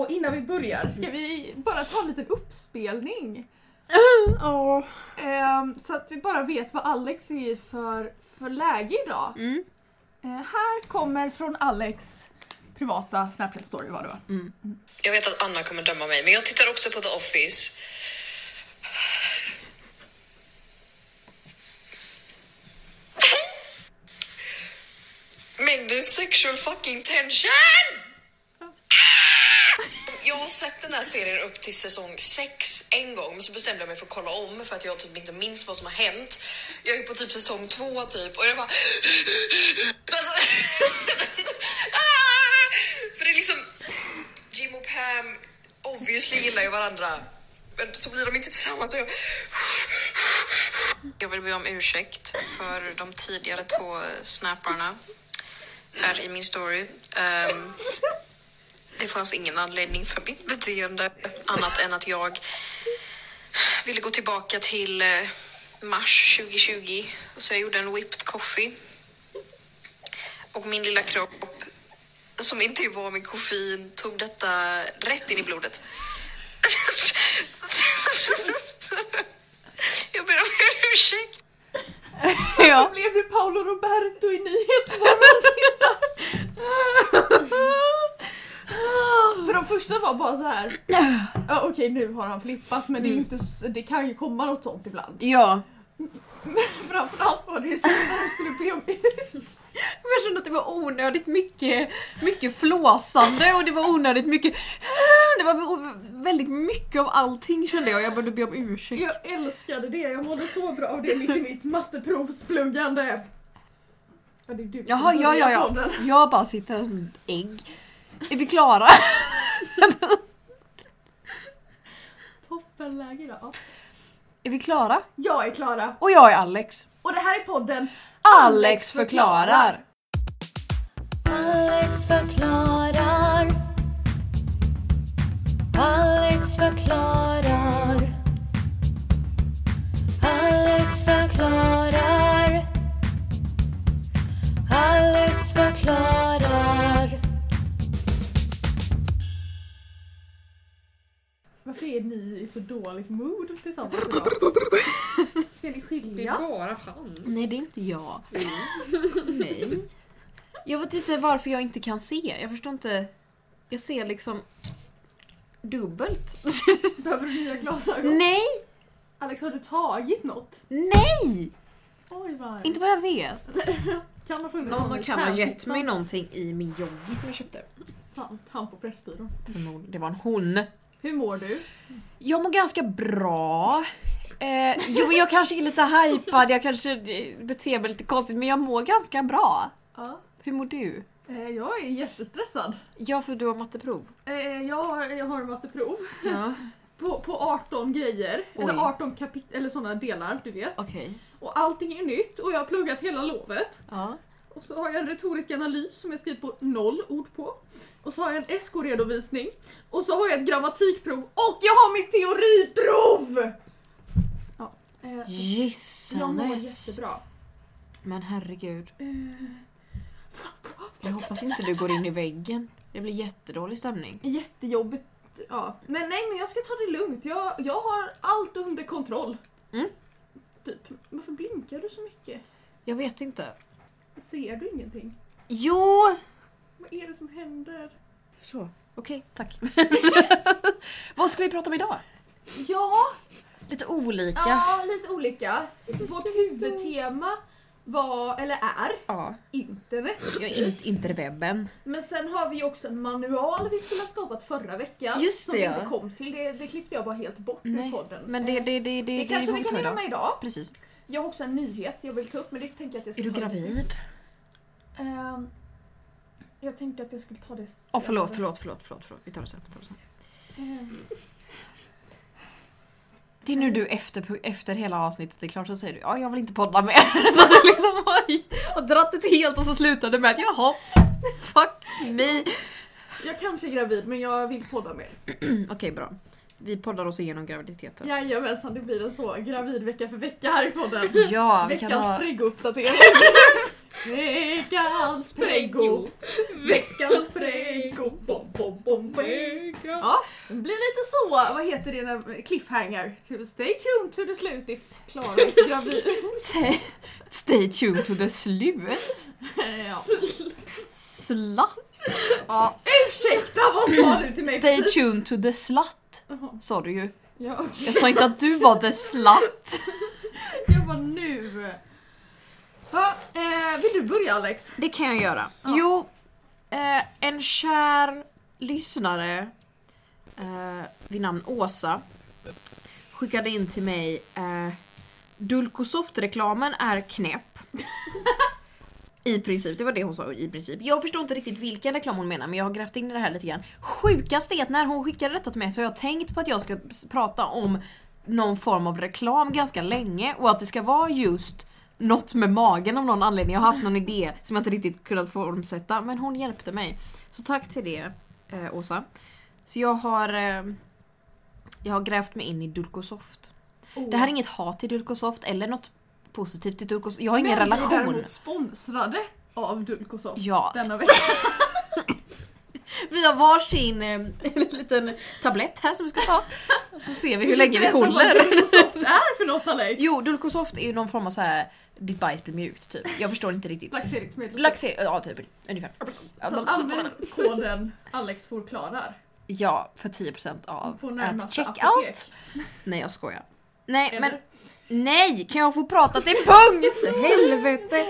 då innan vi börjar, ska vi bara ta en liten uppspelning? Ja. Ehm, så att vi bara vet vad Alex är i för, för läge idag. Mm. Eh, här kommer från Alex privata Snapchat story var det va? Mm. Jag vet att Anna kommer döma mig, men jag tittar också på The Office. Mängden sexual fucking tension! Jag har sett den här serien upp till säsong 6 en gång, men så bestämde jag mig för att kolla om för att jag typ inte minns vad som har hänt. Jag är på typ säsong 2 typ och jag bara... Alltså... För det är liksom... Jim och Pam obviously gillar ju varandra. Men så blir de inte tillsammans. Och jag... jag vill be om ursäkt för de tidigare två snapparna här i min story. Um det fanns ingen anledning för mitt beteende annat än att jag ville gå tillbaka till eh, mars 2020. Så jag gjorde en whipped coffee. Och min lilla kropp, som inte van med koffein, tog detta rätt in i blodet. jag ber om ursäkt. Ja. Då blev det Paolo Roberto i Nyhetsmorgon sista. För de första var bara så här. ja okej nu har han flippat men det, är ju inte, s- det kan ju komma något sånt ibland. Ja. Men framförallt var det ju så när de skulle be om ursäkt. Jag kände att det var onödigt mycket, mycket flåsande och det var onödigt mycket... Det var o- väldigt mycket av allting kände jag. Jag började be om ursäkt. Jag älskade det, jag mådde så bra av det mitt i mitt matteprovspluggande. Ja, det är du som Jaha, ja, ja, ja. podden. Jag bara sitter här som ett ägg. Är vi klara? Toppenläge idag. Är vi klara? Jag är Klara Och jag är Alex. och det här är podden Alex förklarar. Alex förklarar. Alex förklarar. Så dåligt mood tillsammans idag? Ska ni skiljas? han. Nej, det är inte jag. Nej. Jag vet inte varför jag inte kan se. Jag förstår inte. Jag ser liksom dubbelt. Behöver du nya glasögon? Nej! Alex, har du tagit något? Nej! Oj vad Inte vad jag vet. Kan ha funnits Någon i kan ha gett mig någonting i min joggi som jag köpte. Sant, han på Pressbyrån. Förmodligen. Det var en hon. Hur mår du? Jag mår ganska bra. Eh, jo, jag kanske är lite hypad, jag kanske eh, beter mig lite konstigt, men jag mår ganska bra. Ja. Hur mår du? Eh, jag är jättestressad. Ja, för du har matteprov. Eh, jag, har, jag har matteprov Ja, på, på 18 grejer. Oj. Eller 18 kapit- eller sådana delar, du vet. okej. Och allting är nytt och jag har pluggat hela lovet. Ja. Och så har jag en retorisk analys som jag skrivit på noll ord på. Och så har jag en SK-redovisning. Och så har jag ett grammatikprov och jag har mitt teoriprov! Ja, eh, jag mår Gissanes. jättebra. Men herregud. Jag hoppas inte du går in i väggen. Det blir jättedålig stämning. jättejobbigt. Ja. Men nej, men jag ska ta det lugnt. Jag, jag har allt under kontroll. Mm. Typ. Varför blinkar du så mycket? Jag vet inte. Ser du ingenting? Jo! Vad är det som händer? Så, okej, tack. Vad ska vi prata om idag? Ja, Lite olika. ja lite olika. Vårt huvudtema var, eller är, Ja. internet. Jag är inte, inte webben. Men sen har vi ju också en manual vi skulle ha skapat förra veckan. Just som det, vi ja. inte kom till. Det, det klippte jag bara helt bort ur podden. Men det, det, det, det, det, det, kanske får vi kan ta med idag. Precis. Jag har också en nyhet jag vill ta upp men det tänker jag att jag ska Är du ta gravid? sist. Ehm, jag tänkte att jag skulle ta det Åh förlåt, senare. förlåt, förlåt, förlåt, förlåt. Vi tar det sen. Vi tar det sen. Ehm, Det är nu du efter, efter hela avsnittet är klart så säger du ja jag vill inte podda mer. Så du liksom har, har dratt det helt och så slutade med att jaha, fuck me. jag kanske är gravid men jag vill podda mer. Okej bra. Vi poddar oss igenom graviditeten. Jajamensan, det blir en så gravid vecka för vecka här i podden. Ja, vi Veckans ha... prygguppdatering. Veckans preggo! Veckans preggo! Bom, bom, bom, bom. Ja, det blir lite så, vad heter det, när- cliffhanger. Typ, Stay tuned to the slut if Klara är gravid. Stay tuned to the slut. Ja. Slatt. Ja. Ursäkta, vad sa du till mig Stay tuned to the slut. Jaha, Sa du ju. Ja, okej. Jag sa inte att du var the slut. Jag var nu. Ja, eh, vill du börja Alex? Det kan jag göra. Ja. Jo, eh, en kär lyssnare eh, vid namn Åsa skickade in till mig eh, Dulcosoft-reklamen är knäpp. I princip, det var det hon sa i princip. Jag förstår inte riktigt vilken reklam hon menar men jag har grävt in i det här lite grann. Sjukast är att när hon skickade detta till mig så har jag tänkt på att jag ska prata om någon form av reklam ganska länge och att det ska vara just något med magen av någon anledning. Jag har haft någon idé som jag inte riktigt kunnat formsätta men hon hjälpte mig. Så tack till det eh, Åsa. Så jag har, eh, jag har grävt mig in i Dulcosoft. Det här är inget hat till Dulcosoft eller något positivt till Dulcosoft. Jag har ingen Men vi är relation. däremot sponsrade av Dulcosoft Ja, denna vecka. vi har varsin eh, liten tablett här som vi ska ta. Så ser vi hur länge vi Berätta vad håller. Dulcosoft är för något Alex. Jo, Dulcosoft är ju någon form av så här ditt bajs blir mjukt typ. Jag förstår inte riktigt. Laxeringsmedel. Laxer, ja typ ungefär. Så använd koden Alex förklarar. Ja, för 10% av På närmaste check apotek. out. Nej jag skojar. Nej men Eller? nej, kan jag få prata till punkt? Helvete!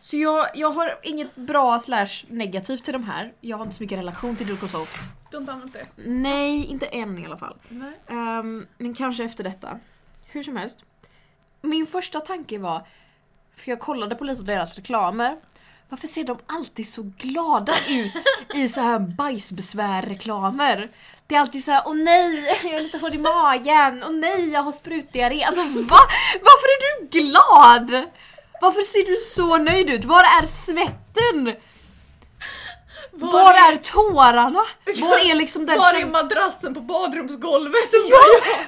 Så jag, jag har inget bra slash negativt till de här. Jag har inte så mycket relation till Dulcosoft. Du har inte? Nej, inte än i alla fall. Ehm, men kanske efter detta. Hur som helst. Min första tanke var, för jag kollade på lite av deras reklamer. Varför ser de alltid så glada ut i så här bajsbesvär-reklamer? Det är alltid så här, åh nej, jag har lite hård i magen, åh nej, jag har sprutdiarré. Alltså va? Varför är du glad? Varför ser du så nöjd ut? Var är svetten? Var, är tårarna? Var är liksom den Var är madrassen på badrumsgolvet?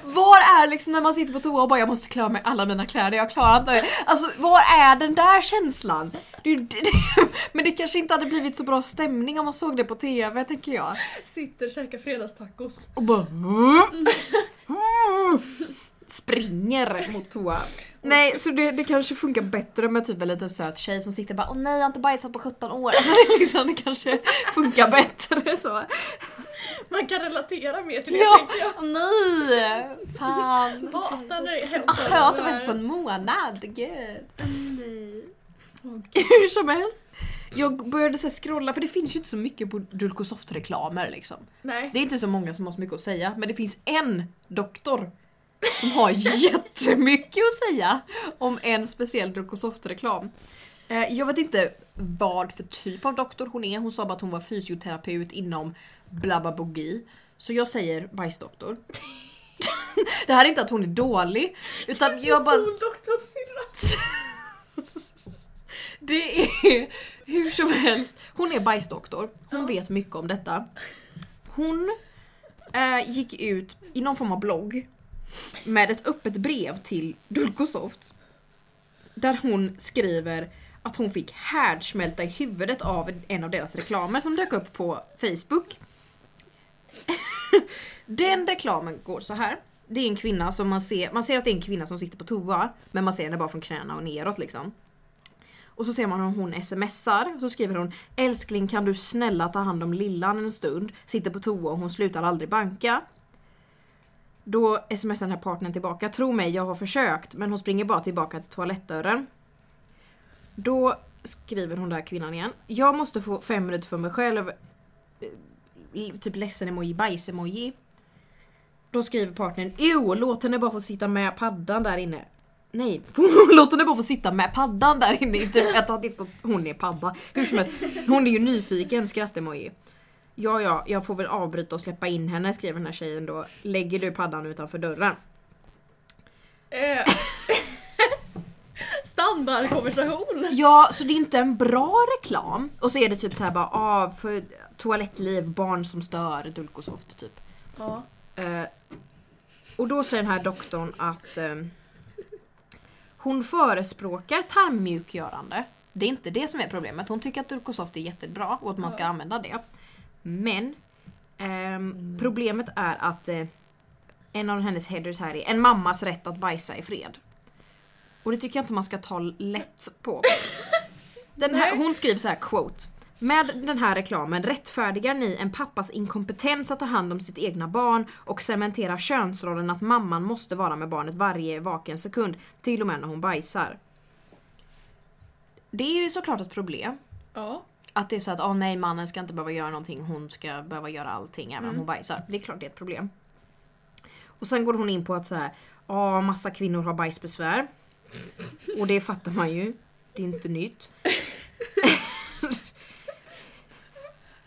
Var är liksom när man sitter på toa och bara jag måste av mig alla mina kläder, jag klarar inte det. Alltså var är den där känslan? Det, det, det, men det kanske inte hade blivit så bra stämning om man såg det på TV tänker jag. Sitter och käkar fredagstacos. Och bara Springer mot toa. Nej så det, det kanske funkar bättre med typ en liten söt tjej som sitter och bara åh nej jag har inte bajsat på 17 år. Alltså, det, liksom, det kanske funkar bättre så. Man kan relatera mer till det Ja, tänker jag. åh nej! Fan. Hatar när det Jag har inte varit på en månad, gud. Nej. Hur som helst. Jag började så här scrolla, för det finns ju inte så mycket på Dulcosoft-reklamer liksom. Nej. Det är inte så många som har så mycket att säga, men det finns en doktor som har jättemycket att säga om en speciell Dulcosoft-reklam. Eh, Jag vet inte vad för typ av doktor hon är, hon sa bara att hon var fysioterapeut inom blababogi. Så jag säger bajsdoktor. Det här är inte att hon är dålig, utan jag bara... Soldoktorsyrra. Det är hur som helst. Hon är bajsdoktor. Hon vet mycket om detta. Hon eh, gick ut i någon form av blogg med ett öppet brev till Dulcosoft. Där hon skriver att hon fick härdsmälta i huvudet av en av deras reklamer som dök upp på Facebook. Den reklamen går så här. Det är en kvinna som man ser, man ser att det är en kvinna som sitter på toa men man ser henne bara från knäna och neråt liksom. Och så ser man hur hon smsar, så skriver hon Älskling kan du snälla ta hand om lillan en stund? Sitter på toa och hon slutar aldrig banka. Då smsar den här partnern tillbaka. Tro mig, jag har försökt men hon springer bara tillbaka till toalettdörren. Då skriver hon där kvinnan igen. Jag måste få fem minuter för mig själv. Eh, typ ledsen emoji, bajs emoji. Då skriver partnern Jo, låt henne bara få sitta med paddan där inne. Nej, låt henne bara få sitta med paddan där inne. Inte att, att, hon är padda. Hur som helst, hon är ju nyfiken, skrattemoji. Ja, ja, jag får väl avbryta och släppa in henne, skriver den här tjejen då. Lägger du paddan utanför dörren? Eh. Standardkonversation. Ja, så det är inte en bra reklam. Och så är det typ så här bara, ah, för toalettliv, barn som stör, Dulcosoft typ. Ja. Eh, och då säger den här doktorn att eh, hon förespråkar tarmmjukgörande Det är inte det som är problemet. Hon tycker att Dulcosoft är jättebra och att man ska Ja. använda det. Men Mm. problemet är att eh, en av hennes headers här är en mammas rätt att bajsa i fred. Och det tycker jag inte man ska ta lätt på. Den här, hon skriver så här quote. Med den här reklamen rättfärdigar ni en pappas inkompetens att ta hand om sitt egna barn och cementerar könsrollen att mamman måste vara med barnet varje vaken sekund, till och med när hon bajsar. Det är ju såklart ett problem. Ja. Att det är så att åh nej mannen ska inte behöva göra någonting, hon ska behöva göra allting även om Mm. hon bajsar. Det är klart det är ett problem. Och sen går hon in på att så här, ja massa kvinnor har bajsbesvär. Och det fattar man ju. Det är inte nytt.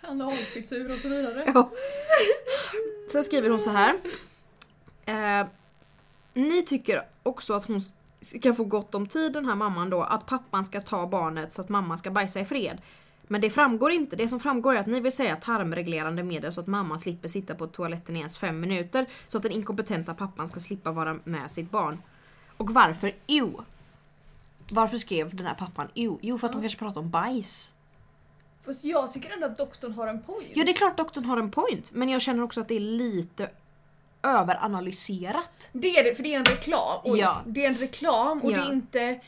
Analfissur och så vidare. Ja. Sen skriver hon så här. Eh, ni tycker också att hon ska få gott om tid den här mamman då, att pappan ska ta barnet så att mamman ska bajsa i fred. Men det framgår inte. Det som framgår är att ni vill säga tarmreglerande medel så att mamman slipper sitta på toaletten i ens fem minuter så att den inkompetenta pappan ska slippa vara med sitt barn. Och varför? Jo. Varför skrev den här pappan jo? Jo, för att de kanske pratar om bajs. Fast jag tycker ändå att doktorn har en point. Ja, det är klart doktorn har en point, men jag känner också att det är lite överanalyserat. Det är det, för det är en reklam. Och Ja. Det är en reklam och Ja. det är inte...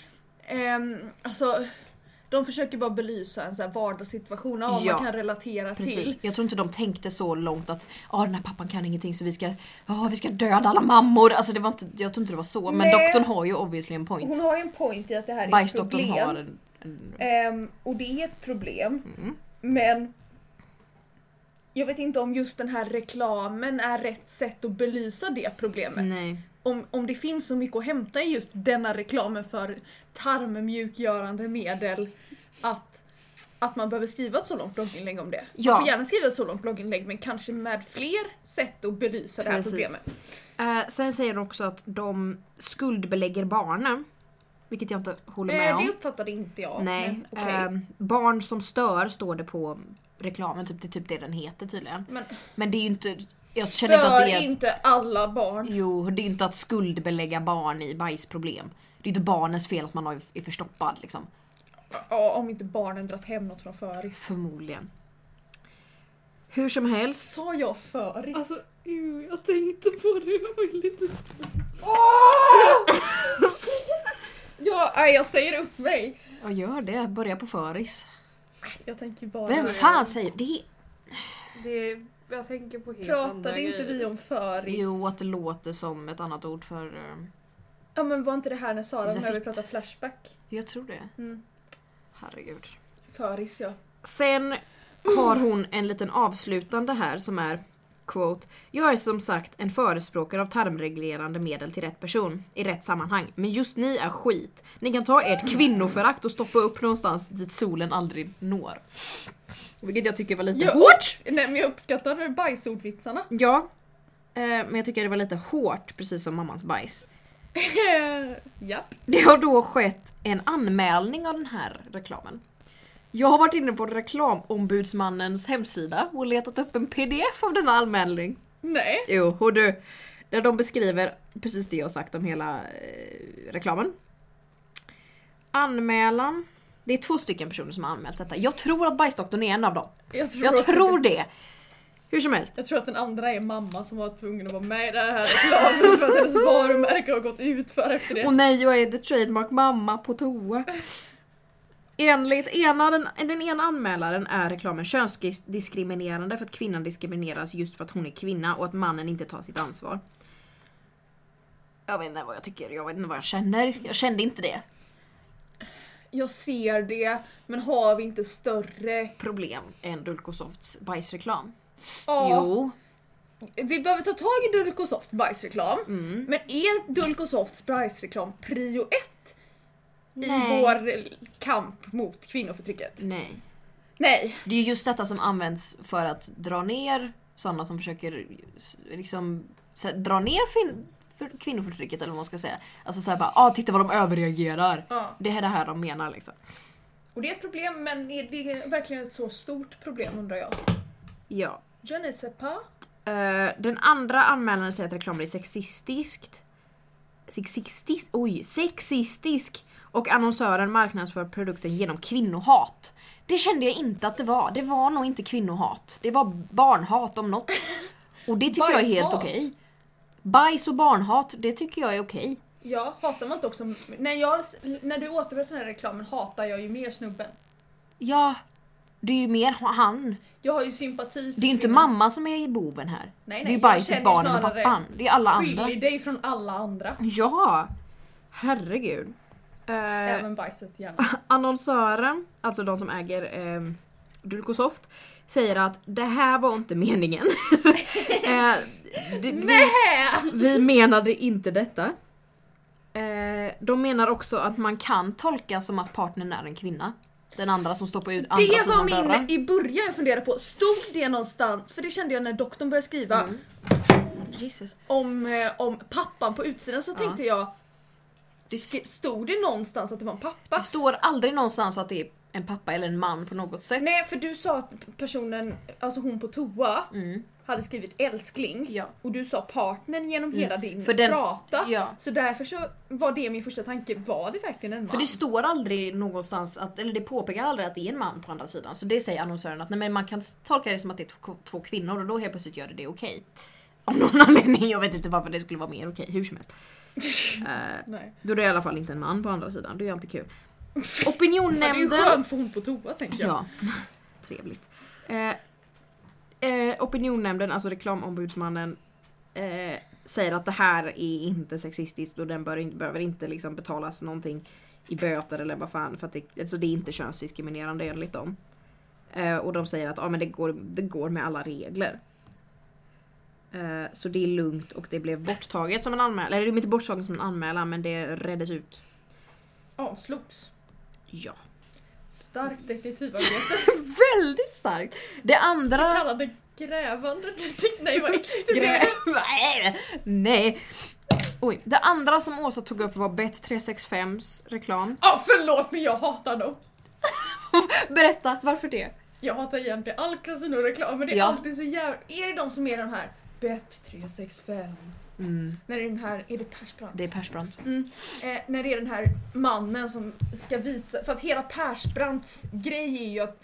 ehm, alltså, de försöker bara belysa en så här vardagssituation av Ja. man kan relatera Precis. till. Jag tror inte de tänkte så långt att ah, den här pappan kan ingenting så vi ska, ah, vi ska döda alla mammor. Alltså det var inte, jag tror inte det var så. Men Nej. doktorn har ju obviously en point. Hon har ju en point i att det här är ett problem. har en... Ehm, och det är ett problem. mm. Men jag vet inte om just den här reklamen är rätt sätt att belysa det problemet. Nej. Om, om det finns så mycket att hämta i just denna reklamen för tarmmjukgörande medel att, att man behöver skriva ett så långt blogginlägg om det. Ja. Man får gärna skriva ett så långt blogginlägg men kanske med fler sätt att belysa det här Precis. problemet. Eh, sen säger de också att de skuldbelägger barnen. Vilket jag inte håller med Eh, om. det uppfattade inte jag. Nej. Men, okej. ehm, barn som stör står det på reklamen, typ, det är typ det den heter tydligen. men Men det är ju inte... Jag känner inte att det är inte alla barn. Jo, det är inte att skuldbelägga barn i bajsproblem. Det är inte barnens fel att man har- är förstoppad liksom. Ja, om inte barnen dragit hem något från föris. Förmodligen. Hur som helst. Sa jag föris? Alltså, jag tänkte på det, jag var lite... ja, jag säger upp mig. Ja, gör det. Börja på föris. Jag tänker bara... Vem fan säger det? Det, jag tänker på helt andra Pratade inte vi grejer. om föris? Jo, att det låter som ett annat ord för... eh, Ja men var inte det här när Sara var med vi Zafitt. pratade flashback? Jag tror det. Mm. Herregud. Föris ja. Sen har hon en liten avslutande här som är Quote. Jag är som sagt en förespråkare av tarmreglerande medel till rätt person i rätt sammanhang. Men just ni är skit. Ni kan ta ert kvinnoförakt och stoppa upp någonstans dit solen aldrig når. Vilket jag tycker var lite Jag hårt. Nej men jag uppskattar bajsordvitsarna. Ja. Eh, men jag tycker det var lite hårt, precis som mammans bajs. Japp. Det har då skett en anmälning av den här reklamen. Jag har varit inne på reklamombudsmannens hemsida och letat upp en pdf av denna anmälning. Nej. Jo, och du. Där de beskriver precis det jag sagt om hela eh, reklamen. Anmälan. Det är två stycken personer som har anmält detta. Jag tror att Bajsdoktorn är en av dem. Jag tror, Jag tror att, det. Hur som helst. jag tror att den andra är mamma som var tvungen att vara med i den här reklamen för att hennes varumärke har gått ut för efter det. Och nej, jag är the trademark mamma på toa. Enligt ena, den, den ena anmälaren är reklamen könsdiskriminerande för att kvinnan diskrimineras just för att hon är kvinna och att mannen inte tar sitt ansvar. Jag vet inte vad jag tycker, jag vet inte vad jag känner. Jag kände inte det. Jag ser det, men har vi inte större... Problem än Dulcosofts bajsreklam. Ja, Jo. vi behöver ta tag i Dulcosofts bajsreklam. Mm. Men är Dulcosofts bajsreklam prio ett i Nej. vår kamp mot kvinnoförtrycket? Nej. Nej. Det är just detta som används för att dra ner sådana som försöker liksom här, dra ner kvinnoförtrycket eller vad man ska säga. Alltså såhär bara ah, titta vad de överreagerar. Ja. Det är det här de menar liksom. Och det är ett problem, men är det verkligen ett så stort problem undrar jag? Ja. Je ne sais pas. Eh, den andra anmälaren säger att reklamen är sexistiskt. Sexistisk, oj, sexistisk Och annonsören marknadsför produkten genom kvinnohat. Det kände jag inte att det var. Det var nog inte kvinnohat. Det var barnhat om något. Och det tycker jag är helt okej. Bajs och barnhat, det tycker jag är okej. Ja, hatar man inte också... När, jag, när du återberättar den här reklamen hatar jag ju mer snubben. Ja, det är ju mer han. Jag har ju sympati för Det är ju inte mamma som är boven här. Nej, det är ju bajset, barnen och pappan. Det är alla andra. Skilj dig från alla andra. Ja! Herregud. Eh, Även bajset gärna. annonsören, alltså de som äger eh, Dulcosoft, säger att det här var inte meningen. eh, det, vi, vi menade inte detta. Eh, de menar också att man kan tolka som att partnern är en kvinna. Den andra som står på ut, andra Det var sidan dörren. min, i början jag funderade på, stod det någonstans, för det kände jag när doktorn började skriva Mm. Om, eh, om pappan på utsidan så Ja. tänkte jag, Det, stod det någonstans att det var en pappa? det står aldrig någonstans att det är en pappa eller en man på något sätt. Nej för du sa att personen, alltså hon på toa, Mm. hade skrivit älskling Ja. och du sa partnern genom hela din För den- prata. ja. Så därför så var det min första tanke, var det verkligen en man? För det står aldrig någonstans, att, eller det påpekar aldrig att det är en man på andra sidan. Så det säger annonsören att nej, men man kan tolka det som att det är två, kvinnor och då helt plötsligt gör det det okej. Av någon anledning, jag vet inte varför det skulle vara mer okej, hur som helst. Eh, då är det i alla fall inte en man på andra sidan, det är alltid kul. Ja, det är ju Opinionnämnden... skönt för hon på toa tänker jag. Ja, trevligt. Eh, eh, opinionnämnden, alltså reklamombudsmannen, eh, säger att det här är inte sexistiskt och den bör inte, behöver inte liksom betalas någonting i böter eller vad fan för att det, alltså det är inte könsdiskriminerande enligt dem. Eh, och de säger att ja, men det, går, det går med alla regler. Eh, så det är lugnt och det blev borttaget som en anmälan, eller det är inte borttaget som en anmälan men det reddes ut. Avslogs. Ja. Starkt detektivarbete. Väldigt starkt! Det andra... Kallade grävande detektiv. Nej vad äckligt det blev. Nej! Oj, det andra som Åsa tog upp var Bet365s reklam. Ja förlåt men jag hatar dem. Berätta, varför det? Jag hatar egentligen all kasinoreklam men det är Ja. alltid så jävla... Är det de som är de här Bet365? Mm, När det är den här, är det Persbrandt? det är Persbrandt. Mm. Eh, när det är den här mannen som ska visa, för att hela Persbrandts grej är ju att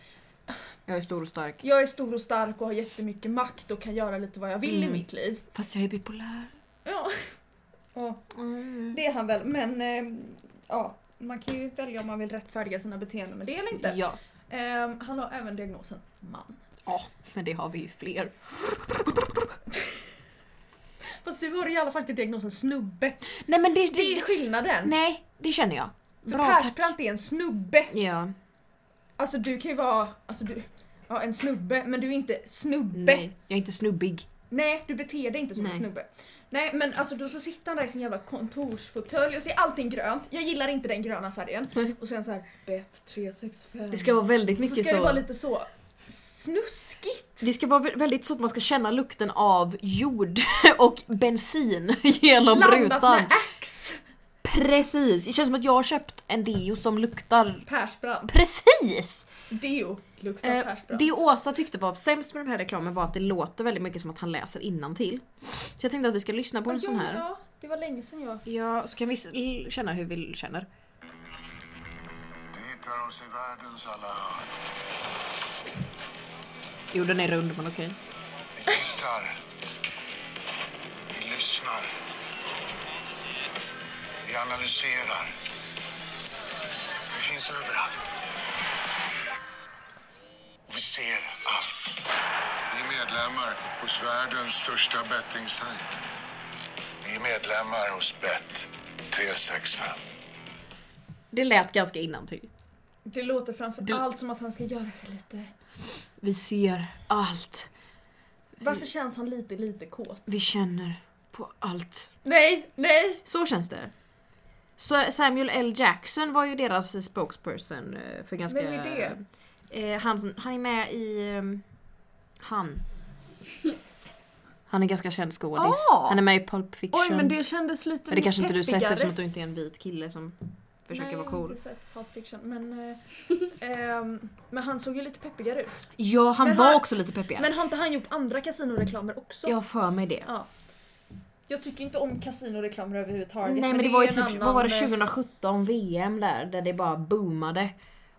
Jag är stor och stark. jag är stor och stark och har jättemycket makt och kan göra lite vad jag vill Mm. i mitt liv. Fast jag är bipolär. Ja. Och det är han väl, men eh, ja, man kan ju välja om man vill rättfärdiga sina beteenden med det eller inte. Ja. Eh, han har även diagnosen man. ja, men det har vi ju fler. Fast du har i alla fall inte diagnosen snubbe. Nej men det... Det är skillnaden. nej, det känner jag. För Bra. Persbrandt är en snubbe. Ja, Alltså du kan ju vara, alltså du, ja en snubbe, men du är inte snubbe. nej. Jag är inte snubbig. Nej, du beter dig inte som en Nej. snubbe. Nej men alltså då så sitter han där i sin jävla kontorsfåtölj och ser allting grönt. Jag gillar inte den gröna färgen. Och sen så här bet 365. Det ska vara väldigt så mycket ska så. det vara lite så snuskigt. Det ska vara vä- väldigt så att man ska känna lukten av jord och bensin genom Blandat rutan. med Axe. Precis! Det känns som att jag har köpt en deo som luktar Persbrandt. precis! Deo luktar Eh, Persbrandt. det Åsa tyckte var sämst med den här reklamen var att det låter väldigt mycket som att han läser till. Så jag tänkte att vi ska lyssna på en sån här. Ja, det var länge sedan jag... Ja, så kan vi känna hur vi känner. Vi hittar oss i världens alla hörn. Jo, den är rund men okej. Vi tittar. Vi lyssnar. Vi analyserar. Vi finns överallt. Och vi ser allt. Vi är medlemmar hos världens största bettingsajt. Vi är medlemmar hos Bet365. Det lät ganska innantill. Det låter framför Du- allt som att han ska göra sig lite... Vi ser allt. Varför känns han lite, lite kåt? Vi känner på allt. Nej, nej! Så känns det. Så Samuel L. Jackson var ju deras spokesperson eh, för ganska... Vem är det? Eh, han, han är med i... ehm, han. Han är ganska känd skådis. Ah! Han är med i Pulp Fiction. Oj men det kändes lite Men det kanske inte du sett eftersom att du inte är en vit kille som försöker Nej, vara jag har cool. inte sett Pulp Fiction, men, eh, ehm, men han såg ju lite peppigare ut. Ja, han Men var han- också lite peppigare. Men har inte han gjort andra kasinoreklamer också? Jag har för mig det. Ja. Jag tycker inte om kasinoreklamer överhuvudtaget. Nej men det var ju typ, vad var det, annan, eh, 2017 VM där, där det bara boomade.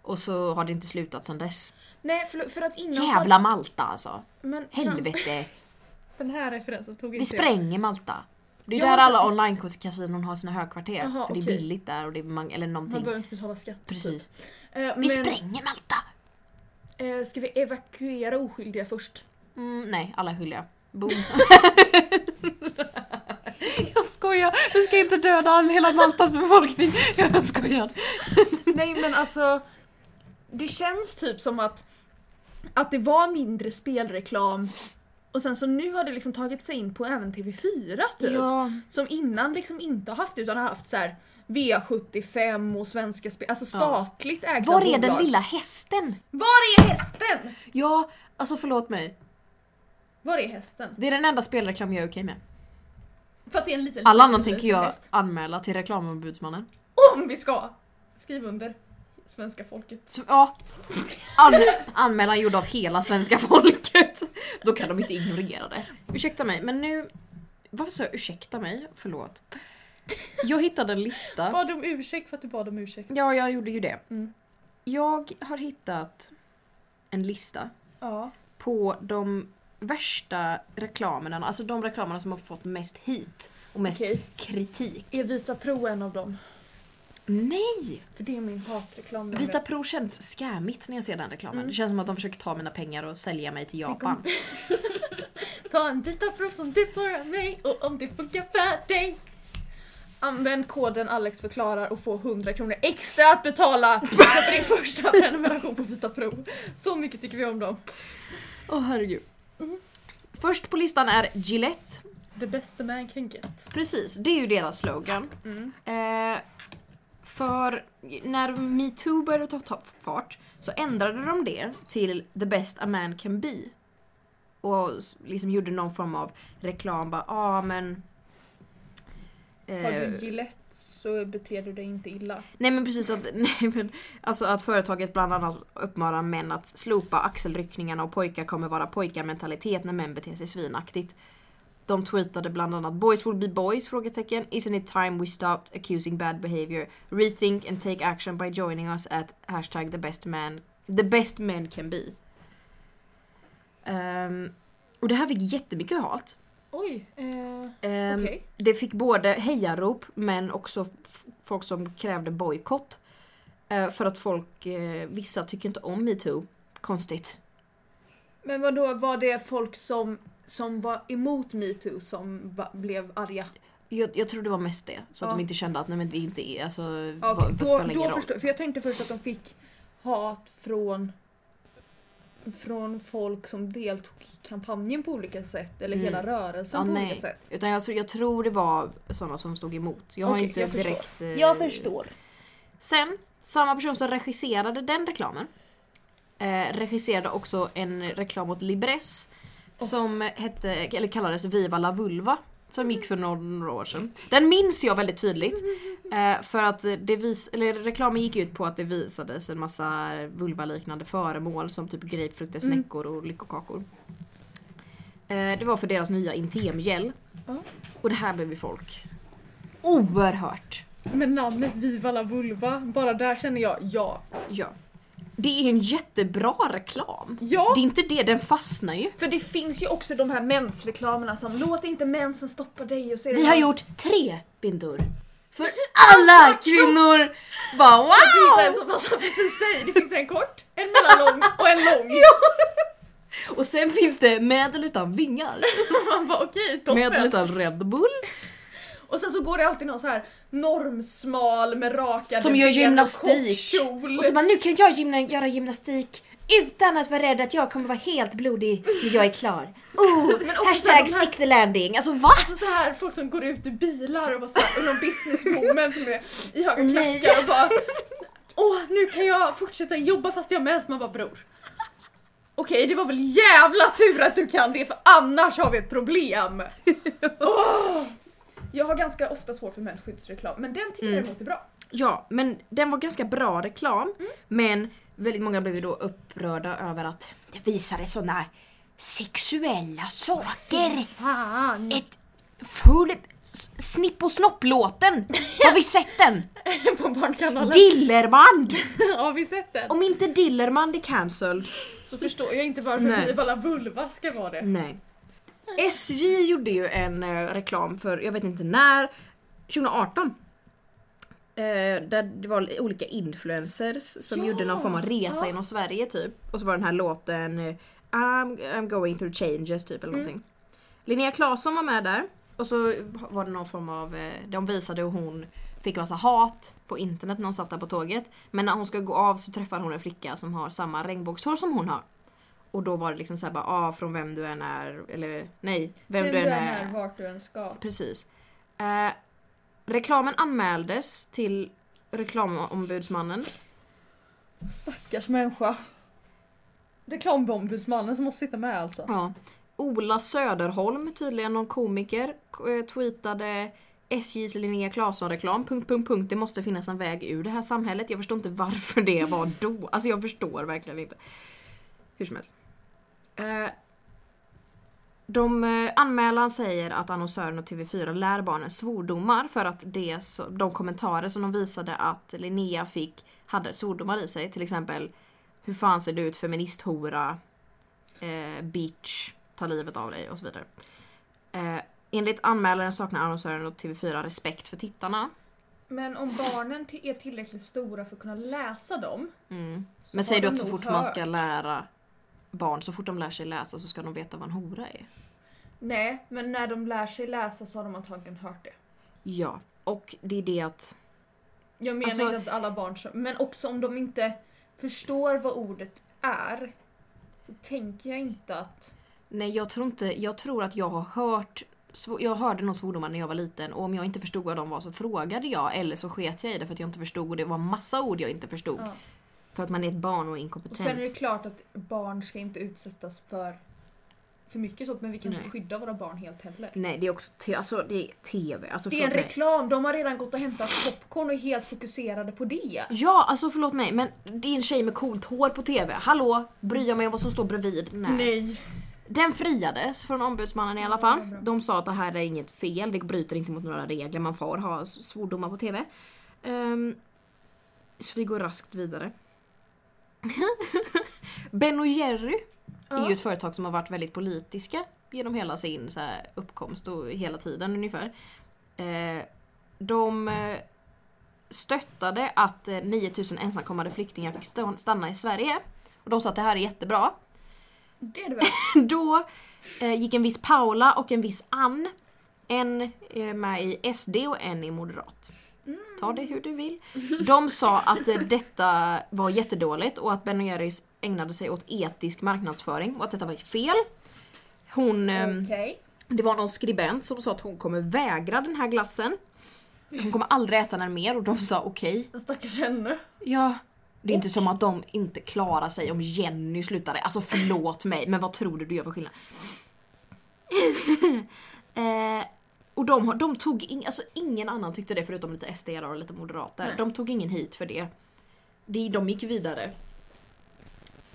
Och så har det inte slutat sedan dess. Nej för, för att innan Jävla Malta alltså. Men Helvete. Den här referensen tog Vi inte spränger Malta. Det är Jag där alla online-kasinon har sina högkvarter. Jaha, för det är billigt där och det är man, eller Man någonting. behöver inte betala skatt. Precis. typ. Eh, Vi spränger Malta! eh, ska vi evakuera oskyldiga först? Mm, nej, alla är skyldiga. Boom. jag skojar, du ska inte döda all, hela Maltas befolkning. Jag skojar. Nej men alltså Det känns typ som att Att det var mindre spelreklam Och sen så nu har det liksom tagit sig in på även TV4 typ. Ja, Som innan liksom inte har haft utan har haft så här V75 och Svenska Spel, alltså statligt ägda var är den bolag. lilla hästen? Var är hästen? Ja, alltså förlåt mig. Var är hästen? Det är den enda spelreklam jag är okej med. För att det är en liten All annan tänker jag häst. anmäla till reklamombudsmannen. Om vi ska! Skriv under. Svenska folket. Ja. An anmälan gjord av hela svenska folket. Då kan de inte ignorera det. Ursäkta mig, men nu... Varför sa jag ursäkta mig? Förlåt. Jag hittade en lista. Bad om ursäkt för att du bad om ursäkt. Ja, jag gjorde ju det. Mm. Jag har hittat en lista Ja. på de värsta reklamerna, alltså de reklamerna som har fått mest hit och mest Okej. kritik. Är Vita Pro en av dem? Nej! För det är min hatreklam. Vita Pro känns scammigt när jag ser den reklamen. Mm. Det känns som att de försöker ta mina pengar och sälja mig till Japan. Ta en Vita Pro som du får av mig och om det funkar för dig Använd koden Alex förklarar och få 100 kronor extra att betala för din första prenumeration på Vita Pro. Så mycket tycker vi om dem. Åh herregud. Först på listan är Gillette. The best a man can get. Precis, det är ju deras slogan. Mm. Eh, för när metoo började ta, fart så ändrade de det till the best a man can be. Och liksom gjorde någon form av reklam bara, ah, men... Har eh, du Gillette så beter du dig inte illa. Nej men precis att, nej, men, alltså att företaget bland annat uppmanar män att slopa axelryckningarna och pojkar kommer vara pojkarmentalitet när män beter sig svinaktigt. De tweetade bland annat “Boys will be boys?” frågetecken. “Isn't it time we stopped accusing bad behavior? Rethink and take action by joining us at hashtag the best man, the best men can be”. Ehm, och det här fick jättemycket hat. Oj, eh, Ehm, okej. det fick både hejarop men också folk som krävde bojkott. Eh, för att folk, eh, vissa tycker inte om metoo. Konstigt. Men vad då var det folk som, som var emot metoo som va, blev arga? Jag, jag tror det var mest det. Så att Ja. de inte kände att nej men det inte är, alltså Ja, vad, vad då, spelar då roll. förstår, för jag tänkte först att de fick hat från från folk som deltog i kampanjen på olika sätt eller Mm. hela rörelsen Ja, på nej. olika sätt. Utan jag, tror- jag tror det var sådana som stod emot. Jag har Okej, inte jag förstår. direkt... eh, Jag förstår. Sen, samma person som regisserade den reklamen eh, regisserade också en reklam åt Libresse som hette, eller kallades Viva la vulva. Som gick för några, år sedan. Den minns jag väldigt tydligt. Eh, för att det vis, eller reklamen gick ut på att det visades en massa vulvaliknande föremål som typ grapefrukter, Mm. snäckor och lyckokakor. Eh, det var för deras nya intemgel. Och det här blev ju folk oerhört Men namnet Viva la vulva, bara där känner jag ja. Ja. Det är en jättebra reklam. Ja! Det är inte det, den fastnar ju. För det finns ju också de här mensreklamerna som låt inte mensen stoppa dig och så är det Vi har någon- gjort tre bindor. För alla kvinnor! Bara Det finns en wow! som passar precis dig. Det finns en kort, en mellanlång och en lång. Och sen finns det med eller utan vingar. Man bara okej, toppen. Med eller utan Red Bull. Och sen så går det alltid någon så här normsmal med rakade Som gör ben gymnastik. och. Och så bara nu kan jag gymna, göra gymnastik utan att vara rädd att jag kommer vara helt blodig när jag är klar. Oh, hashtag här- stick the landing. Alltså va? Alltså så här folk som går ut ur bilar och bara så här, och någon businesswoman som är i höga Nej. klackar och bara Åh, nu kan jag fortsätta jobba fast jag har mens. Man bara bror. Okej, det var väl jävla tur att du kan det för annars har vi ett problem. Åh! Jag har ganska ofta svårt för mensskyddsreklam men den tycker jag Mm. däremot är bra. Ja, men den var ganska bra reklam. Mm. Men väldigt många blev ju då upprörda över att det visade såna sexuella saker. Fan! Ett Full... Snipp och snopp-låten! Har vi sett den? på Barnkanalen. Dillermand! Har vi sett den? Om inte Dillermand är cancelled. Så förstår jag inte varför Nej. vi alla vulva ska vara det. Nej. SJ gjorde ju en eh, reklam för, jag vet inte när, 2018. Eh, där det var olika influencers som Ja, gjorde någon form av resa ja. genom Sverige typ. Och så var den här låten eh, I'm, I'm going through changes typ eller någonting. Linnea Claesson var med där. Och så var det någon form av, eh, de visade hur hon fick massa hat på internet när hon satt där på tåget. Men när hon ska gå av så träffar hon en flicka som har samma regnbågshår som hon har. Och då var det liksom såhär bara, ah, från vem du än är, eller nej, vem, du än är. vart du än ska. Precis. Eh, reklamen anmäldes till reklamombudsmannen. Stackars människa. Reklamombudsmannen som måste sitta med alltså. Ja. Ola Söderholm, tydligen någon komiker, eh, tweetade SJs Linnea Claesson-reklam. Punkt, punkt, punkt. Det måste finnas en väg ur det här samhället. Jag förstår inte varför det var då. Alltså jag förstår verkligen inte. Hur som helst. Eh, de, eh, anmälaren säger att annonsören och TV4 lär barnen svordomar för att det, de kommentarer som de visade att Linnea fick hade svordomar i sig. Till exempel Hur fan ser du ut feministhora? Eh, bitch, ta livet av dig och så vidare. Eh, enligt anmälaren saknar annonsören och TV4 respekt för tittarna. Men om barnen är tillräckligt stora för att kunna läsa dem. Mm. Men säger du att så fort man ska hört. lära barn, så fort de lär sig läsa så ska de veta vad en hora är? Nej, men när de lär sig läsa så har de antagligen hört det. Ja, och det är det att Jag menar Alltså- inte att alla barn men också om de inte förstår vad ordet är. Så tänker jag inte att... Nej jag tror inte, jag tror att jag har hört jag hörde nog svordomar när jag var liten och om jag inte förstod vad de var så frågade jag eller så sket jag i det för att jag inte förstod och det var massa ord jag inte förstod. Ja. För att man är ett barn och Och inkompetent. sen är det klart att barn ska inte utsättas för för mycket sånt men vi kan Nej. inte skydda våra barn helt heller. Nej det är också te- alltså, det är TV. Alltså, Det är en mig. reklam, de har redan gått och hämtat popcorn och är helt fokuserade på det. Ja, alltså förlåt mig men det är en tjej med coolt hår på TV. Hallå, bryr jag mig om vad som står bredvid? Nej. Nej. Den friades från ombudsmannen i alla fall. De sa att det här är inget fel, det bryter inte mot några regler, man får ha svordomar på TV. Ehm, så vi går raskt vidare. ben och Jerry är Ja. ju ett företag som har varit väldigt politiska genom hela sin så här, uppkomst och hela tiden ungefär. Eh, de eh, stöttade att eh, 9000 ensamkommande flyktingar fick stanna i Sverige. Och de sa att det här är jättebra. Det är det väl. Då eh, gick en viss Paula och en viss Ann. En är med i SD och en är moderat. Ta det hur du vill. De sa att eh, detta var jättedåligt och att Ben Jerrys ägnade sig åt etisk marknadsföring och att detta var fel. Hon, ehm, Okej. det var någon skribent som sa att hon kommer vägra den här glassen. Hon kommer aldrig äta den mer och de sa okej. Stackars henne. Ja. Det är inte som att de inte klarar sig om Jenny slutade. Alltså förlåt mig, men vad tror du du gör för skillnad? eh, och de, har- de tog ing, alltså ingen annan tyckte det förutom lite SD och lite moderater. Nej. De tog ingen hit för det. det. De gick vidare.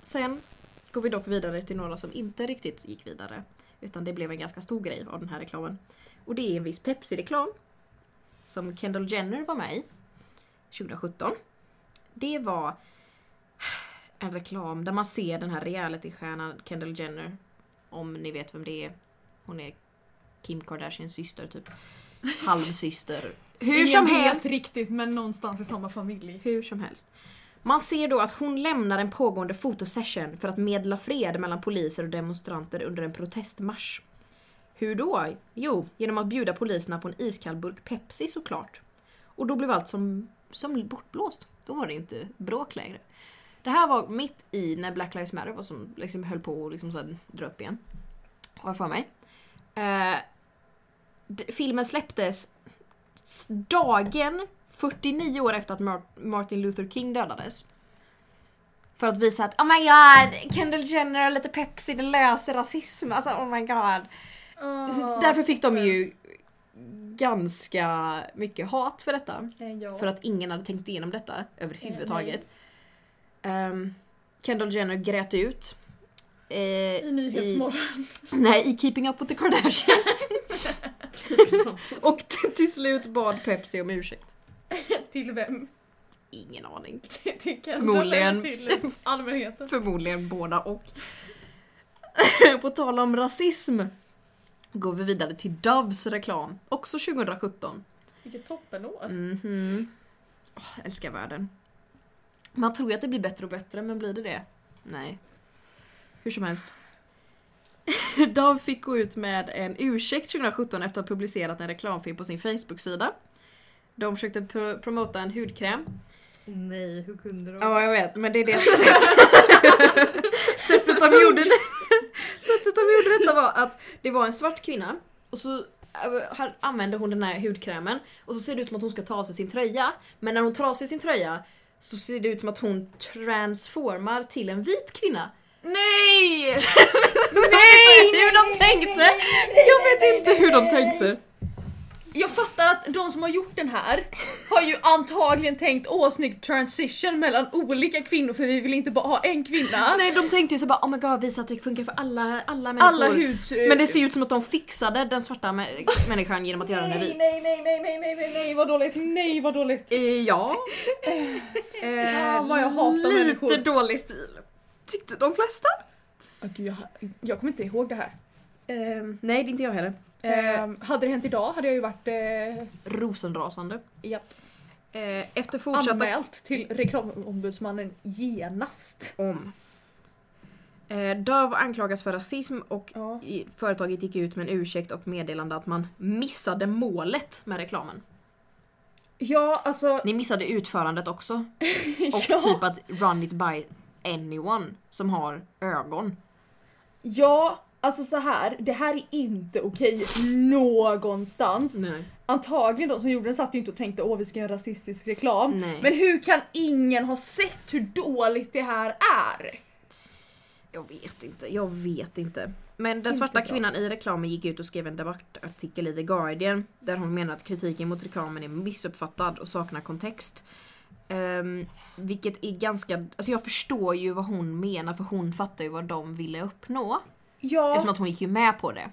Sen går vi dock vidare till några som inte riktigt gick vidare. Utan det blev en ganska stor grej av den här reklamen. Och det är en viss Pepsi-reklam. Som Kendall Jenner var med i. 2017. Det var en reklam där man ser den här realitystjärnan Kendall Jenner. Om ni vet vem det är. Hon är Kim Kardashians syster typ. Halvsyster. Hur Ingen som vet helst. riktigt men någonstans i samma familj. Hur som helst. Man ser då att hon lämnar en pågående fotosession för att medla fred mellan poliser och demonstranter under en protestmarsch. Hur då? Jo, genom att bjuda poliserna på en iskall burk Pepsi såklart. Och då blev allt som, som bortblåst. Då var det inte bråk längre. Det här var mitt i när Black Lives Matter var som liksom höll på att liksom dra upp igen. Har jag för mig. Eh, filmen släpptes dagen 49 år efter att Mar- Martin Luther King dödades. För att visa att oh my god, Kendall Jenner och lite Pepsi det löser rasism. Alltså oh my god. Därför fick de ju ganska mycket hat för detta. Ja. För att ingen hade tänkt igenom detta överhuvudtaget. Um, Kendall Jenner grät ut. Eh, I Nyhetsmorgon. Nej, i Keeping Up With The Kardashians. Och t- till slut bad Pepsi om ursäkt. Till vem? Ingen aning. Till, Förmodligen. till allmänheten? Förmodligen båda och. På tal om rasism går vi vidare till Doves reklam, också 2017. Vilket toppenår. Mhm. Åh, älskar världen. Man tror ju att det blir bättre och bättre, men blir det det? Nej. Hur som helst. Dove fick gå ut med en ursäkt 2017 efter att ha publicerat en reklamfilm på sin Facebook-sida. De försökte pro- promota en hudkräm. Nej, hur kunde de? Ja, jag vet, men det är det sättet, sättet de gjorde det. Sättet de gjorde detta var att det var en svart kvinna och så äh, här använde hon den här hudkrämen och så ser det ut som att hon ska ta av sig sin tröja. Men när hon tar av sig sin tröja så ser det ut som att hon transformar till en vit kvinna. Nej! Nej! Hur de tänkte! Jag vet inte hur de tänkte. Jag fattar att de som har gjort den här har ju antagligen tänkt åh snygg transition mellan olika kvinnor för vi vill inte bara ha en kvinna. Nej de tänkte ju så bara oh my god visa att det funkar för alla, alla människor. Alla hud... Men det ser ju ut som att de fixade den svarta mä- människan genom att göra henne vit. nej, nej, nej, nej, nej, nej, nej, vad dåligt, nej vad dåligt. Eh, ja. Fan, vad jag hatar lite människor. dålig stil. Tyckte de flesta. Åh, gud, jag, jag kommer inte ihåg det här. Ehm, nej, det är inte jag heller. Ehm, hade det hänt idag hade jag ju varit eh, Rosenrasande. ja, Eh, efter fortsatta anmält till reklamombudsmannen genast. om. Eh, Dove anklagas för rasism och Ja. i, företaget gick ut med en ursäkt och meddelande att man missade målet med reklamen. Ja, alltså... Ni missade utförandet också. Och ja, typ att run it by anyone som har ögon. ja, alltså så här. det här är inte okej någonstans. Nej. Antagligen de som gjorde den satt ju inte och tänkte åh vi ska göra rasistisk reklam. Nej. Men hur kan ingen ha sett hur dåligt det här är? Jag vet inte, jag vet inte. Men den svarta kvinnan i reklamen gick ut och skrev en debattartikel i The Guardian där hon menar att kritiken mot reklamen är missuppfattad och saknar kontext. Um, vilket är ganska, alltså jag förstår ju vad hon menar för hon fattar ju vad de ville uppnå. Ja, Eftersom att hon gick ju med på det.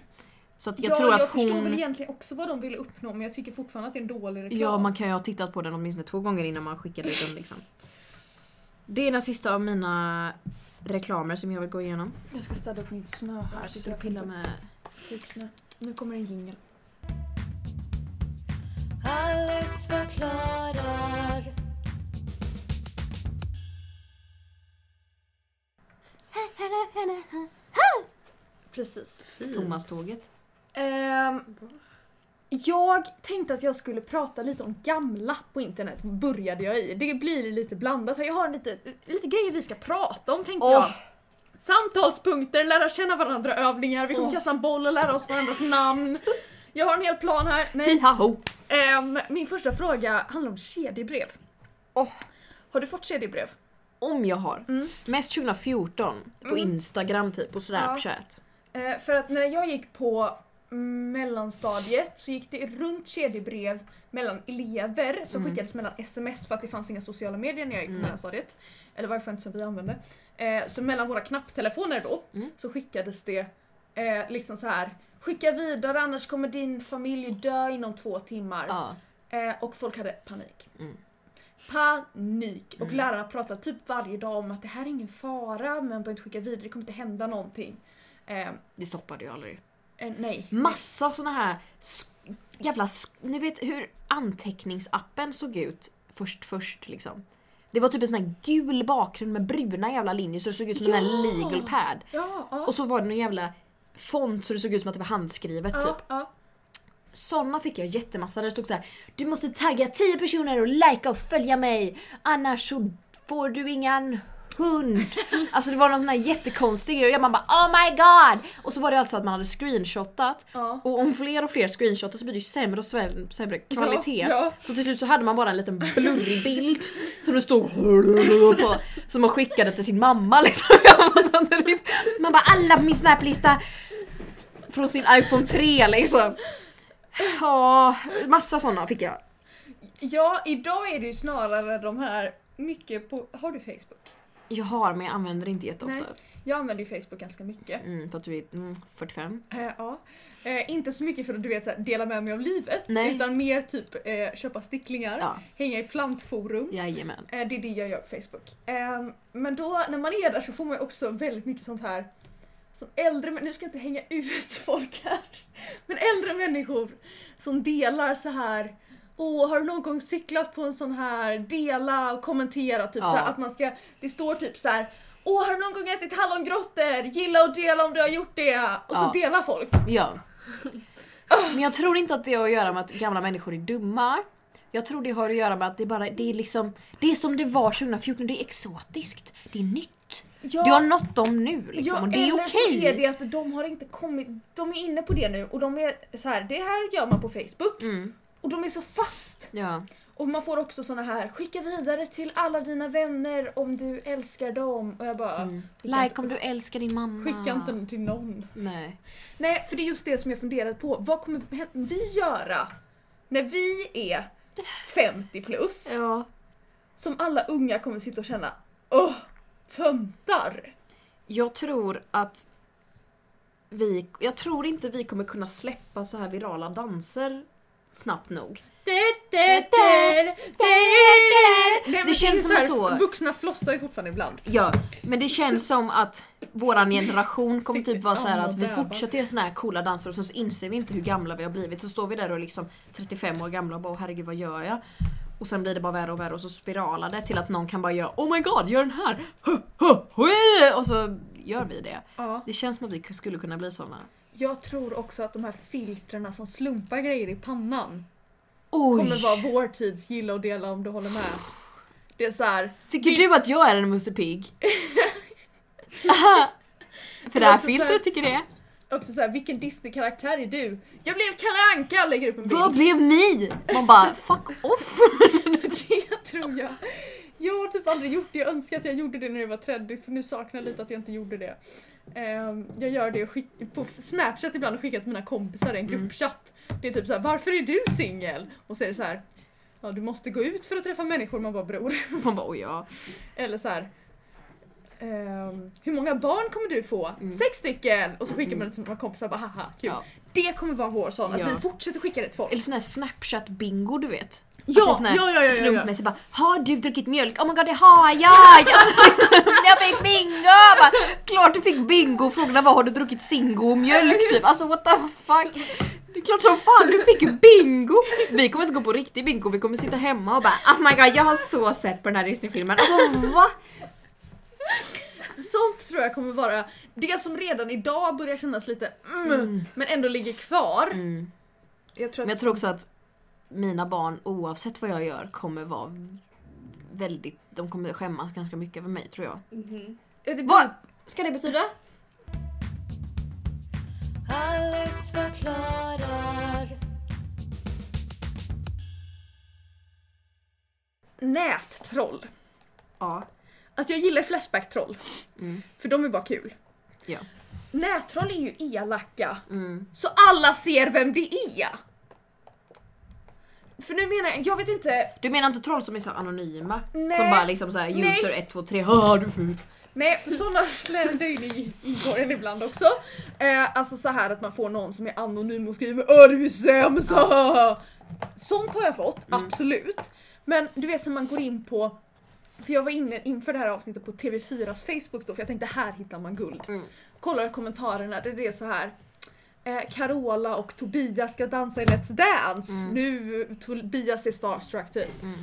Så att jag ja, tror att jag förstår väl hon... egentligen också vad de ville uppnå men jag tycker fortfarande att det är en dålig reklam. Ja, man kan ju ha tittat på den åtminstone två gånger innan man skickade ut den liksom. Det är den sista av mina reklamer som jag vill gå igenom. Jag ska städa upp min snö här. Jag sitter och pillar med... fixsnö. Nu kommer en jingel. Alex förklarar. Precis. Thomas-tåget. Ehm, jag tänkte att jag skulle prata lite om gamla på internet, började jag i. Det blir lite blandat. Jag har lite, lite grejer vi ska prata om tänkte Åh. jag. Samtalspunkter, lära känna varandra övningar, vi kommer Åh. kasta en boll och lära oss varandras namn. Jag har en hel plan här. Nej. Ehm, min första fråga handlar om kedjebrev. Åh. Har du fått kedjebrev? Om jag har. Mm. Mest 2014. På Mm. Instagram typ och Snapchat. Eh, för att när jag gick på mellanstadiet så gick det runt kedjebrev mellan elever som Mm. skickades mellan sms för att det fanns inga sociala medier när jag gick på Mm. mellanstadiet. Eller varför inte som vi använde. Eh, så mellan våra knapptelefoner då Mm. så skickades det eh, liksom så här. Skicka vidare annars kommer din familj dö inom två timmar. Ja. Eh, och folk hade panik. Mm. Panik! Och Mm. lärarna pratade typ varje dag om att det här är ingen fara, men behöver inte skicka vidare, det kommer inte hända någonting. Eh, Det stoppade ju aldrig. eh, nej. Massa såna här jävla... Ni vet hur anteckningsappen såg ut först först liksom. Det var typ en sån här gul bakgrund med bruna jävla linjer så det såg ut som en Ja! legal pad. Ja, ja. Och så var det någon jävla font så det såg ut som att det var handskrivet ja, typ. Ja. Såna fick jag jättemassa där det stod så här. Du måste tagga 10 personer och likea och följa mig annars så får du ingen hund. Alltså det var någon sån här jättekonstig grej och jag bara oh my god! Och så var det alltså att man hade screenshotat ja. och om fler och fler screenshotar så blir det ju sämre och sämre, kvalitet. Ja, Så till slut så hade man bara en liten blurrig bild som det stod på som man skickade till sin mamma liksom. Man bara alla på min snaplista från sin iPhone 3 liksom. Ja, massa sådana fick jag. ja, idag är det ju snarare de här mycket på... Har du Facebook? Jag har men jag använder det inte jätteofta. Nej. Jag använder ju Facebook ganska mycket. Mm, för att du är mm, 45. Eh, ja. Eh, inte så mycket för att du vet så här, dela med mig av livet. Nej. Utan mer typ eh, köpa sticklingar, Ja, hänga i plantforum. jajamän. Det är det jag gör på Facebook. Eh, men då när man är där så får man ju också väldigt mycket sånt här som äldre men nu ska jag inte hänga ut folk här. Men äldre människor som delar så här Åh, har du någon gång cyklat på en sån här dela och kommentera typ Ja. så här, att man ska, det står typ så här Åh, har du någon gång ätit hallongrottor? Gilla och dela om du har gjort det! Och så Ja. delar folk. Ja. Men jag tror inte att det har att göra med att gamla människor är dumma. Jag tror det har att göra med att det bara, det är liksom, det är som det var 2014, det är exotiskt. Det är nytt. Ja, Du har nått dem nu liksom ja, och det är eller så okej. är det att de har inte kommit, de är inne på det nu och de är så här, det här gör man på Facebook Mm, och de är så fast. ja. Och man får också såna här, skicka vidare till alla dina vänner om du älskar dem. Och jag bara, Mm. Like inte- om du älskar din mamma. skicka inte den till någon. Nej. Nej, för det är just det som jag funderat på. Vad kommer vi göra när vi är 50 plus? Ja. Som alla unga kommer sitta och känna, åh, töntar. Jag tror att vi, jag tror inte vi kommer kunna släppa så här virala danser snabbt nog. Men känns som så- Vuxna flossar ju fortfarande ibland. Ja, men det känns som att våran generation kommer typ vara så här att vi fortsätter göra såna här coola danser och sen så inser vi inte hur gamla vi har blivit. Så står vi där och liksom 35 år gamla och bara "Åh, herregud vad gör jag? Och sen blir det bara värre och värre och så spiralar det till att någon kan bara göra Oh my god, gör den här! Huh, huh, hui!" Och så gör vi det. Ja. Det känns som att vi skulle kunna bli såna. Jag tror också att de här filtrerna som slumpar grejer i pannan Oj! kommer vara vår tids gilla och dela om du håller med. Det är så här. Tycker Vi- du att jag är en Musse Pigg? För det här- filtret tycker det. Också så här, vilken Disney-karaktär är du? Jag blev Kalle Anka lägger upp en bild. Vad blev ni? Man bara fuck off! För det tror jag. Jag har typ aldrig gjort det. Jag önskar att jag gjorde det när jag var 30 för nu saknar jag lite att jag inte gjorde det. Ehm, jag gör det skick- på Snapchat ibland och skickar till mina kompisar i en Mm. gruppchatt. Det är typ så här, varför är du singel? Och så är det så här, ja du måste gå ut för att träffa människor. Man bara bror. Man bara oj ja. Eller så här. Ehm, hur många barn kommer du få? Mm. Sex stycken! Och så skickar man det till sina kompisar bara haha kul. Ja. Det kommer vara vår sån, att Ja. vi fortsätter skicka det till folk. Eller sån här snapchat bingo du vet. Ja, Att det är ja, ja, ja. Slumpmässigt bara Har du druckit mjölk? Oh my god det har jag! Alltså, jag fick bingo! Bara, Klart du fick bingo! Frågorna var har du druckit Zingo och mjölk? Typ. Alltså what the fuck? Det är klart som fan du fick bingo! Vi kommer inte gå på riktig bingo, vi kommer sitta hemma och bara Oh my god jag har så sett på den här Disney-filmen. Alltså va? Sånt tror jag kommer vara det som redan idag börjar kännas lite mm, men ändå ligger kvar. Mm. Jag tror, Men jag tror också att mina barn oavsett vad jag gör kommer vara väldigt, de kommer skämmas ganska mycket över mig tror jag. Ja, det Vad ska det betyda? Alex förklarar. Nättroll. Ja. Alltså jag gillar Flashback-troll. Mm. För de är bara kul. Ja. Nättroll är ju elaka. Mm. Så alla ser vem det är. För nu menar jag, jag vet inte. Du menar inte troll som är så anonyma? Nej. Som bara liksom såhär user 1, 2, 3, haha du ful. Nej, för sådana slänger in i ingår ibland också. Eh, alltså så här att man får någon som är anonym och skriver Åh du är sämst! Sånt har jag fått, Mm. absolut. Men du vet som man går in på för jag var inne inför det här avsnittet på TV4s Facebook då för jag tänkte här hittar man guld. Mm. Kollar kommentarerna det är så här eh, Carola och Tobias ska dansa i Let's Dance. Mm. Nu Tobias är starstruck typ. Mm.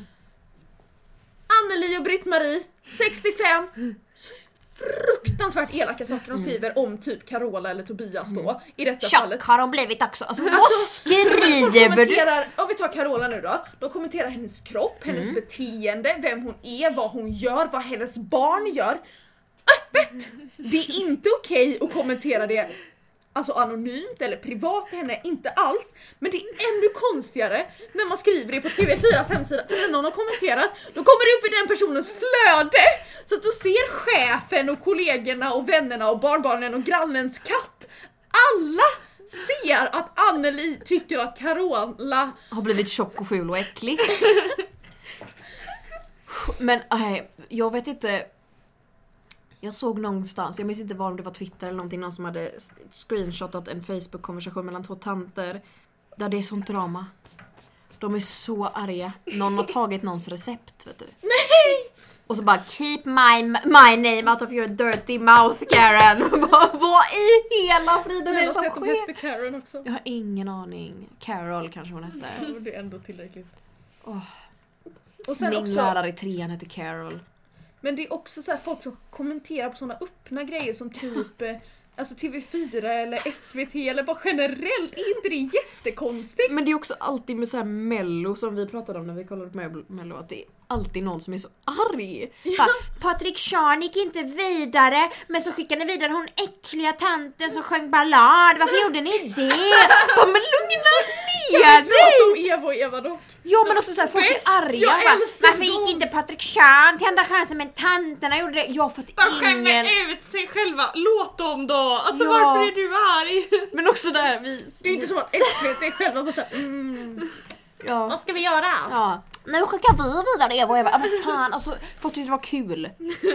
Anneli och Britt-Marie, 65. Fruktansvärt elaka saker de skriver om typ Carola eller Tobias då. I detta fallet. Tjock har de blivit också. Alltså vad skriver du? kommenterar, ja vi tar Carola nu då. De kommenterar hennes kropp, hennes Mm. beteende, vem hon är, vad hon gör, vad hennes barn gör. Öppet! Det är inte okej att kommentera det Alltså anonymt eller privat till henne, inte alls. Men det är ännu konstigare när man skriver det på TV4s hemsida. För när någon har kommenterat, då kommer det upp i den personens flöde! Så att då ser chefen och kollegorna och vännerna och barnbarnen och grannens katt. Alla ser att Anneli tycker att Carola... Har blivit tjock och ful och äcklig. Men nej, jag vet inte. Jag såg någonstans, jag minns inte var om det var Twitter eller någonting, någon som hade screenshotat en Facebook-konversation mellan två tanter. Där det är sånt drama. De är så arga. Någon har tagit någons recept vet du. Nej! Och så bara keep my, my name out of your dirty mouth Karen. Bara, Vad i hela friden är det som sker? hette Karen också. Jag har ingen aning. Carol kanske hon hette. Det är ändå tillräckligt. Åh. Och sen Min också, lärare i trean hette Carol men det är också så här folk som kommenterar på sådana öppna grejer som typ eh, Alltså TV4 eller SVT eller bara generellt, är inte det jättekonstigt? Men det är också alltid med så här mello som vi pratade om när vi kollade på mello att det är alltid någon som är så arg. Bara, Patrik Sean gick inte vidare men så skickade ni vidare hon äckliga tanten som sjöng ballad. Varför gjorde ni det? Bara, men lugna ner dig! Om Eva och Eva dock. Ja men också såhär folk är Bäst! arga. Jag Bara, älskar Varför dem!" gick inte Patrik Sean till Andra chansen men tanterna gjorde det? Ja för att ingen... ut sig själva, låt dem då! Alltså Ja. varför är du arg? Men också där vi... Det är inte som att SVT själva bara såhär mm. Ja. ska vi göra? Ja. Nu skickar vi vidare Eva och Eva. Ja, men fan alltså, folk tyckte det var kul.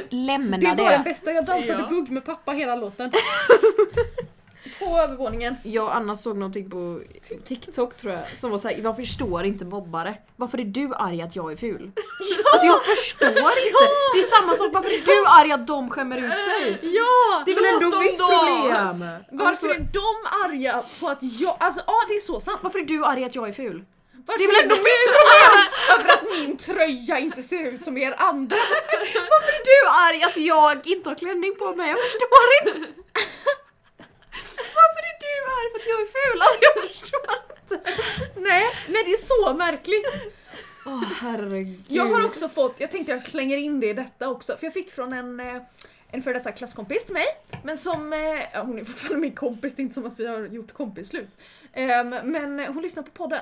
Lämna Det det. var den bästa, jag dansade Ja. bugg med pappa hela låten. På övervåningen. Jag och Anna såg någonting på TikTok tror jag som var såhär, jag förstår inte mobbare. Varför är du arg att jag är ful? Alltså jag förstår inte! Det är samma sak, varför är du arg att de skämmer ut sig? Ja! Det är väl ändå mitt då! problem? Varför Alltså, är de arga på att jag, alltså ja det är så sant. varför är du arg att jag är ful? Varför Det är väl ändå mitt problem? Över att min tröja inte ser ut som er andra. Varför är du arg att jag inte har klänning på mig? Jag förstår inte! Varför är du arg för att jag är ful? Alltså jag förstår inte! Nej, nej det är så märkligt. Åh herregud. Jag har också fått, jag tänkte jag slänger in det i detta också, för jag fick från en, eh, en före detta klasskompis till mig, men som, eh, hon är fortfarande min kompis, det är inte som att vi har gjort kompisslut. Ehm, men hon lyssnar på podden.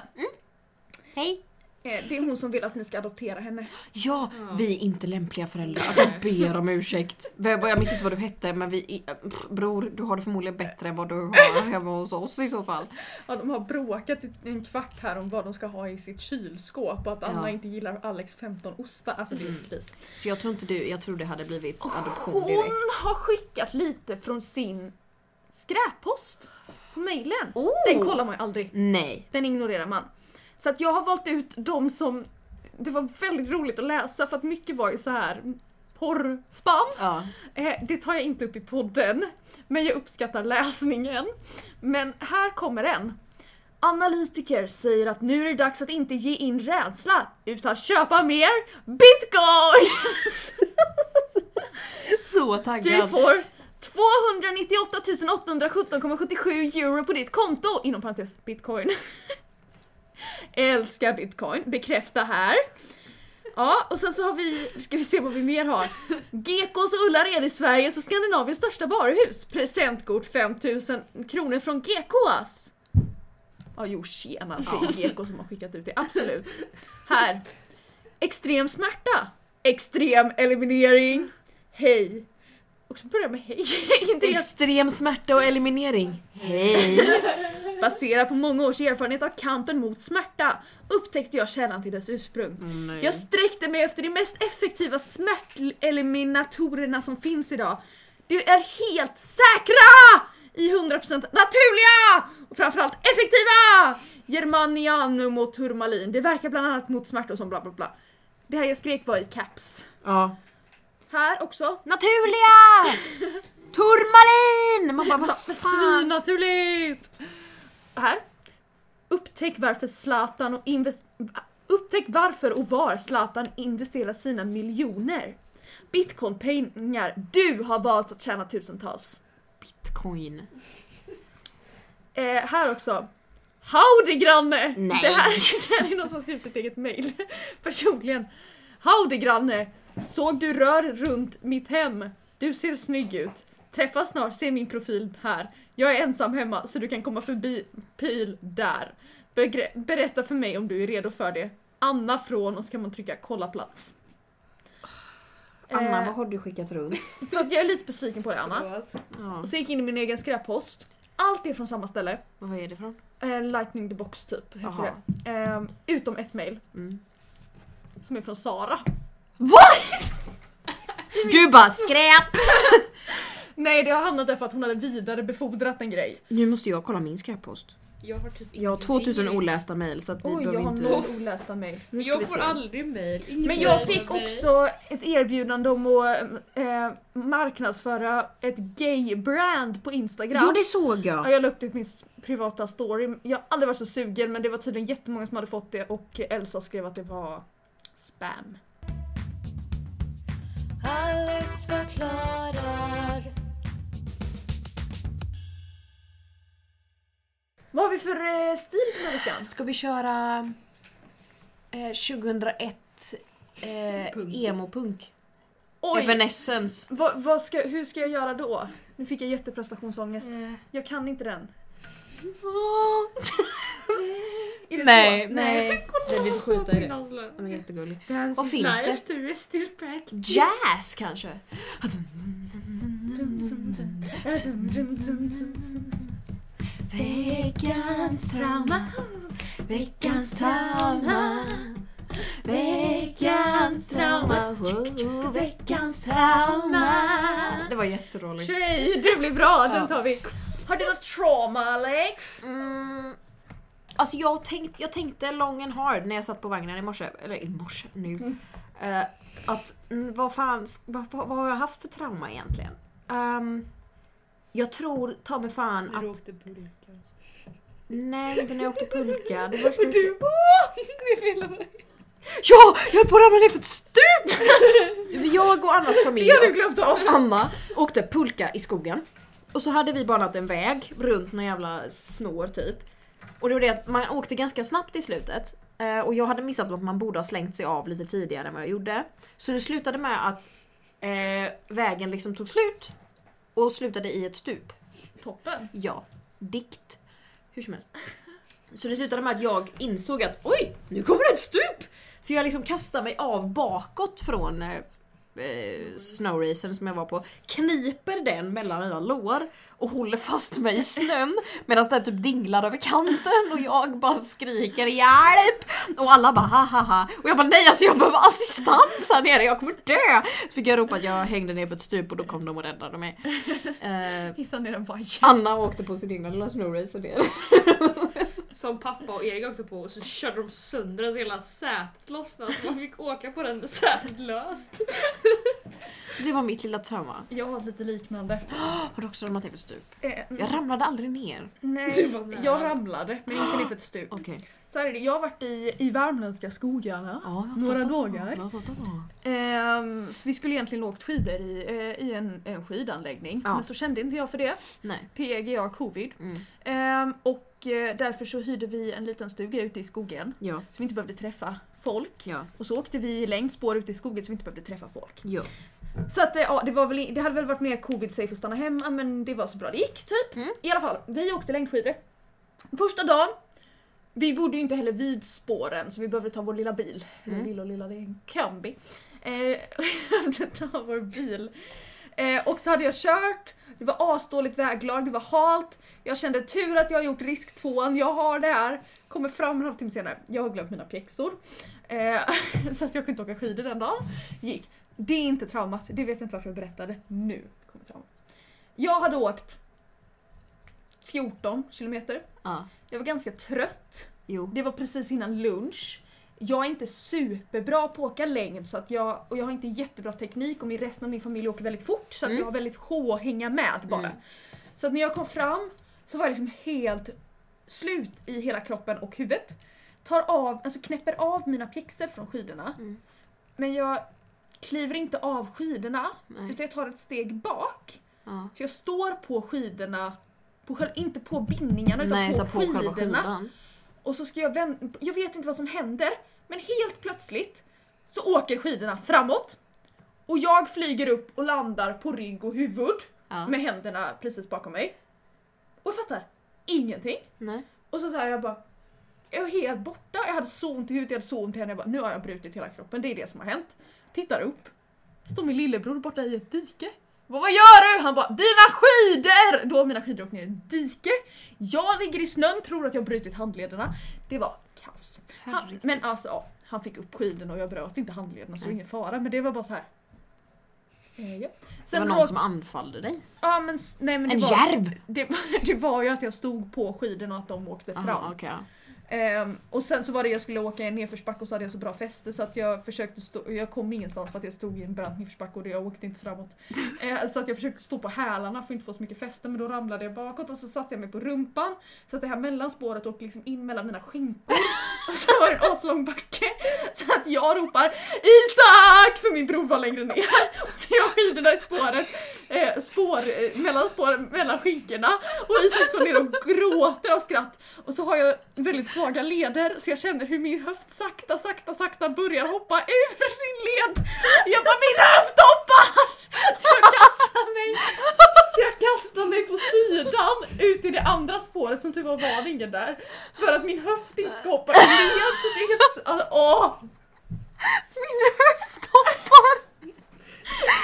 Hej! Eh, det är hon som vill att ni ska adoptera henne. Ja, vi är inte lämpliga föräldrar. Alltså jag ber om ursäkt. Jag minns inte vad du hette men vi, pff, bror du har det förmodligen bättre än vad du har hemma hos oss i så fall. Ja, de har bråkat i en kvart här om vad de ska ha i sitt kylskåp och att Anna Ja. inte gillar Alex 15 ostar. Alltså det är en kris. Så jag tror inte du, jag tror det hade blivit adoption direkt. Hon har skickat lite från sin skräppost på mejlen. Oh. Den kollar man ju aldrig. Nej. Den ignorerar man. Så att jag har valt ut de som det var väldigt roligt att läsa för att mycket var ju så här porrspam. Ja. Eh, det tar jag inte upp i podden, men jag uppskattar läsningen. Men här kommer en. Analytiker säger att nu är det dags att inte ge in rädsla utan köpa mer bitcoins! Så Du taggad. får 298 817,77 euro på ditt konto, inom parentes bitcoin. Älskar bitcoin, bekräfta här. Ja, och sen så har vi, ska vi se vad vi mer har. Gekås och Ullared i Sverige så Skandinaviens största varuhus. Presentkort 5000 kronor från Gekås. Ja, jo tjena, det är Gekås som har skickat ut det, absolut. Här. Extrem smärta. Extrem eliminering. Hej. Och så börjar med hej. Inte Extrem smärta och eliminering. Hej! Baserat på många års erfarenhet av kampen mot smärta upptäckte jag källan till dess ursprung. nej. Jag sträckte mig efter de mest effektiva smärteliminatorerna som finns idag. De är helt säkra! I 100% naturliga! Och framförallt effektiva! Germanianum och turmalin. Det verkar bland annat mot smärta och som bla bla bla. Det här jag skrek var i caps. Ja. Här också. Naturliga! Turmalin! Man bara vad fan. Svinnaturligt! Här. Upptäck varför Zlatan och invest... Upptäck varför och var Zlatan investerar sina miljoner. Bitcoinpengar. Du har valt att tjäna tusentals. Bitcoin. Eh, här också. Howdy granne! Nej. Det här, det här är någon som skrivit ett eget mail. Personligen. Howdy granne! Såg du rör runt mitt hem? Du ser snygg ut. Träffas snart, se min profil här. Jag är ensam hemma så du kan komma förbi pil där. Begre- berätta för mig om du är redo för det. Anna från och så kan man trycka kolla plats. Anna, Eh, vad har du skickat runt? så att jag är lite besviken på det Anna. Ja. Och så gick jag in i min egen skräppost. Allt är från samma ställe. Vad är det från? Eh, Lightning the box typ heter det. Eh, utom ett mail Mm. som är från Sara. What? Du bara skräp! Nej det har hamnat där för att hon hade vidarebefordrat en grej. Nu måste jag kolla min skräppost. Jag har typ Jag har ingenting. 2000 olästa mail så att vi Oj, jag har inte... noll olästa mejl. Nu ska vi Jag får se. aldrig mail. Men jag fick också ett erbjudande om att eh, marknadsföra ett gay-brand på Instagram. Jo det såg Ja, jag! jag la upp det i min s- privata story. Jag har aldrig varit så sugen men det var tydligen jättemånga som hade fått det och Elsa skrev att det var spam. Alex förklarar. Vad har vi för eh, stil den här veckan? Ska vi köra eh, 2001 eh, Punk. emo-punk? Oj! Evanescence. Vad, vad ska, hur ska jag göra då? Nu fick jag jätteprestationsångest. Eh, Jag kan inte den. Är det nej, så? nej. Det blir Så skjuta i det. Den är jättegullig. Dance Vad is finns life, det? the rest is practice. Jazz kanske? Veckans trauma, veckans trauma, veckans trauma, oh, veckans trauma. Det var jätteroligt. Tjej, det blir bra. Den tar vi. Har du något trauma Alex? Mm, alltså jag, tänkt, jag tänkte long and hard när jag satt på vagnen i morse, eller i morse nu. Eh, att mm, vad fan, vad, vad, vad har jag haft för trauma egentligen? Ehm, jag tror ta mig fan När du att... åkte pulka. Nej, inte när jag åkte pulka. Det var Och du bara. Ja! Jag höll på att ramla ner för ett stup! Jag och Annas familj du av. Anna åkte pulka i skogen. Och så hade vi banat en väg runt någon jävla snår typ. Och det var det att man åkte ganska snabbt i slutet. Eh, och jag hade missat att man borde ha slängt sig av lite tidigare än vad jag gjorde. Så det slutade med att eh, vägen liksom tog slut. Och slutade i ett stup. Toppen. Ja, dikt. Hur som helst. Så det slutade med att jag insåg att oj, nu kommer det ett stup! Så jag liksom kastade mig av bakåt från eh, snowracen som jag var på, kniper den mellan mina lår och håller fast mig i snön medan den typ dinglar över kanten och jag bara skriker hjälp! Och alla bara ha ha ha och jag bara nej alltså jag behöver assistans här nere, jag kommer dö! Så fick jag ropa att jag hängde ner för ett stup och då kom de och räddade mig. Eh, ner en vajer. Anna åkte på sin egna lilla snowracer ner. Som pappa och Erik åkte på och så körde de sönder den så hela sätet lossnade så man fick åka på den med sätet löst. Så det var mitt lilla trauma. Jag har ett lite liknande. Har du också ramlat ner för ett stup? Eh, Jag ramlade aldrig ner. Nej, jag ramlade men inte ner för ett stup. Okej. Så här är det, jag har varit i, i värmländska skogarna. Ja, Några dagar. Ehm, vi skulle egentligen åkt skidor i, eh, i en, en skidanläggning. Ja. Men så kände inte jag för det. Nej. PGA covid. Mm. Ehm, och därför så hyrde vi en liten stuga ute i skogen. Ja, Så vi inte behövde träffa folk. ja, Och så åkte vi längdspår ute i skogen så vi inte behövde träffa folk. ja. Så att eh, ja, det, var väl, det hade väl varit mer covid safe att stanna hemma men det var så bra det gick typ. Mm. I alla fall, vi åkte längdskidor. Första dagen, vi bodde ju inte heller vid spåren så vi behövde ta vår lilla bil. Mm. Mm. Lilla och lilla, det är en kombi. Eh, vi behövde ta vår bil. Eh, och så hade jag kört, det var asdåligt väglag, det var halt. Jag kände tur att jag har gjort risk tvåan, jag har det här. Kommer fram en halvtimme senare, jag har glömt mina pjäxor. Eh, så att jag kunde inte åka skidor den dagen. Gick. Det är inte traumat, det vet jag inte varför jag berättade. Nu kommer traumat. Jag hade åkt 14 kilometer. ja. Jag var ganska trött. Jo. Det var precis innan lunch. Jag är inte superbra på att åka längd så att jag, och jag har inte jättebra teknik och min, resten av min familj åker väldigt fort så att Mm. jag har väldigt sjå att hänga med bara. Mm. Så att när jag kom fram så var jag liksom helt slut i hela kroppen och huvudet. Tar av, alltså knäpper av mina pjäxor från skidorna. Mm. Men jag kliver inte av skidorna Nej. utan jag tar ett steg bak. Ja. Så jag står på skidorna, på, inte på bindningarna utan Nej, på, på skidorna. Och så ska jag vända, jag vet inte vad som händer, men helt plötsligt så åker skidorna framåt. Och jag flyger upp och landar på rygg och huvud Ja. med händerna precis bakom mig. Och jag fattar ingenting. Nej. Och så säger jag bara, jag var helt borta, jag hade så ont i huvudet, jag hade så ont i händerna. Jag bara, nu har jag brutit hela kroppen, det är det som har hänt. Tittar upp, står min lillebror borta i ett dike. Vad gör du? Han bara dina skidor! Då har mina skidor åkt ner i dike. Jag ligger i snön, tror att jag har brutit handlederna. Det var kaos. Han, men alltså ja, han fick upp skidorna och jag bröt inte handlederna så det är Nej. ingen fara. Men det var bara så här. Eh, ja. Det var någon som anfallde dig. Ja men nej men det En var, järv! det, det var ju att jag stod på skidorna och att de åkte fram. Aha, okej. Ehm, och sen så var det jag skulle åka i en nedförsbacke och så hade jag så bra fäste så att jag försökte stå, jag kom ingenstans för att jag stod i en brant nedförsbacke och jag åkte inte framåt. Eh, så att jag försökte stå på hälarna för att inte få så mycket fäste men då ramlade jag bakåt och så satte jag mig på rumpan. Så att det här mellanspåret åkte liksom in mellan mina skinkor. Och så var det en aslång backe. Så att jag ropar ISAK! För min bror var längre ner. Så jag har skidorna i spåret, eh, spår, eh, mellan spåren, mellan skinkorna. Och Isak står ner och gråter av skratt. Och så har jag väldigt svaga leder så jag känner hur min höft sakta, sakta, sakta börjar hoppa ur sin led. Jag bara min höft hoppar! Så jag kastar mig, så jag kastar mig på sidan ut i det andra spåret som tur var var det ingen där. För att min höft inte ska hoppa ur led. Så det är helt, alltså, åh! Min höft hoppar!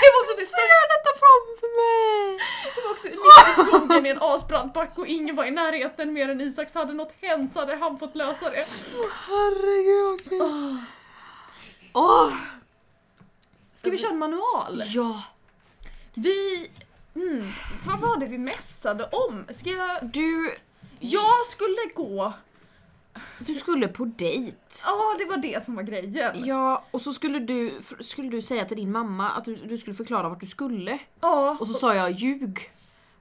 Det var också det Ser jag detta framför mig? Det var också mitt i skogen i en asbrant backe och ingen var i närheten mer än Isak så hade något hänt så hade han fått lösa det. Herregud okej. Åh! Ska vi köra en manual? Ja. Vi... Mm, vad var det vi mässade om? Ska jag... Du, Jag skulle gå... du skulle på dejt. Ja, det var det som var grejen. Ja, och så skulle du, skulle du säga till din mamma att du, du skulle förklara vart du skulle. Ja, Och så sa jag ljug.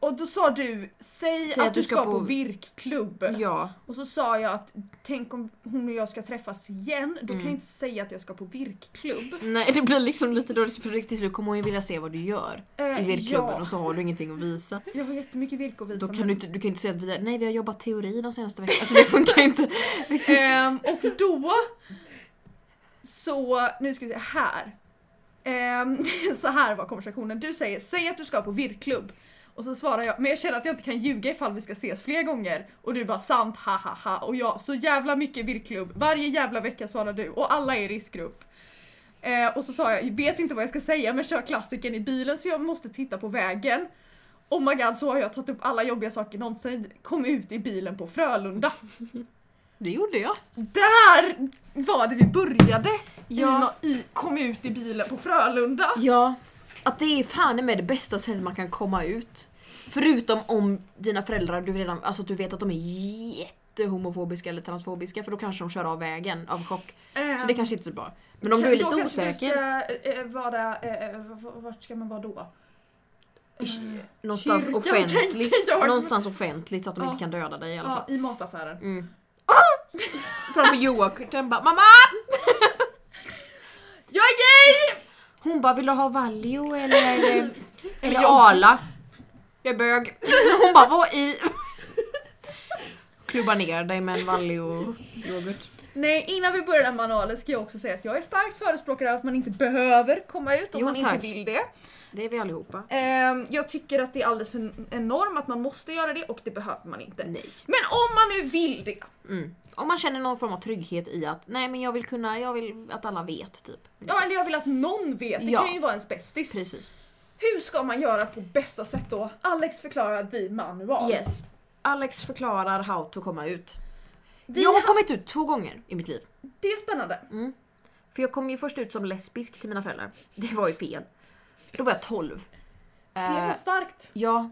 Och då sa du säg, Säg att, du ska, på virkklubb. Ja. Och så sa jag att tänk om hon och jag ska träffas igen, då kan Mm. jag inte säga att jag ska på virkklubb. Nej det blir liksom lite dåligt för riktigt slut kommer hon ju vilja se vad du gör Eh, i virkklubben ja, och så har du ingenting att visa. jag har jättemycket virk att visa. Då kan men- du inte, du kan inte säga att vi, nej vi har jobbat teori de senaste veckorna. Alltså det funkar inte. Ehm, och då så, nu ska vi se här. Ehm, så här var konversationen. Du säger, säg att du ska på virkklubb. Och så svarar jag, men jag känner att jag inte kan ljuga ifall vi ska ses fler gånger. Och du bara sant, ha ha ha. Och jag, så jävla mycket virkklubb. Varje jävla vecka svarar du och alla är i riskgrupp. Eh, och så sa jag, jag vet inte vad jag ska säga men kör klassiken i bilen så jag måste titta på vägen. Oh my god, så har jag tagit upp alla jobbiga saker någonsin. Kom ut i bilen på Frölunda. Det gjorde jag. Där var det vi började! Ja. I, nå- i, kom ut i bilen på Frölunda. Ja. Att det är fan med det bästa sättet man kan komma ut. Förutom om dina föräldrar, du, redan, alltså, du vet att de är jättehomofobiska eller transfobiska för då kanske de kör av vägen av chock. Så det kanske inte är så bra. Men om du är lite då osäker, ska, vara, eh, eh, v- vart ska man vara då? Eh, någonstans kyrkan, offentligt, jag. någonstans offentligt så att de Ja. inte kan döda dig i alla Ja, fall. i mataffären. Mm. Framför yoghurten bara mamma! Jag är gay! Hon bara vill du ha Valio eller, eller. Arla? Jag är bög. Hon bara vad i? Klubba ner dig med en Valio yoghurt. Nej, innan vi börjar den manualen ska jag också säga att jag är starkt förespråkare av att man inte behöver komma ut om Jo, man tack. inte vill det. Det är vi allihopa. Ehm, jag tycker att det är alldeles för en norm att man måste göra det och det behöver man inte. Nej. Men om man nu vill det. Mm. Om man känner någon form av trygghet i att nej men jag vill kunna, jag vill att alla vet typ. Ja, eller jag vill att någon vet. Det Ja. kan ju vara ens bästis. Precis. Hur ska man göra på bästa sätt då? Alex förklarar the manual. Yes. Alex förklarar how to komma ut. Vi jag har ha- kommit ut två gånger i mitt liv. Det är spännande. För jag kom ju först ut som lesbisk till mina föräldrar. Det var ju fel. Då var jag 12. Det är väldigt starkt. Ja.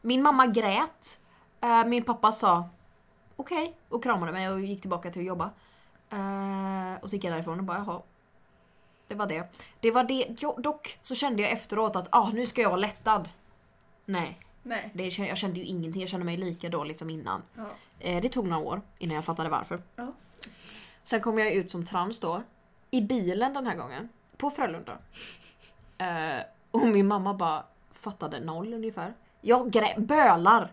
Min mamma grät. Eh, min pappa sa okej och kramade mig och gick tillbaka till att jobba. Eh, och så gick jag därifrån och bara jaha. Det var det. Det var det. Jo, dock så kände jag efteråt att ah, nu ska jag vara lättad. Nej, Nej. det, jag kände ju ingenting. Jag kände mig lika dålig som innan. Ja. Eh, det tog några år innan jag fattade varför. Ja. Sen kom jag ut som trans då. I bilen den här gången. På Frölunda. Eh, och min mamma bara fattade noll ungefär. Jag grä- bölar.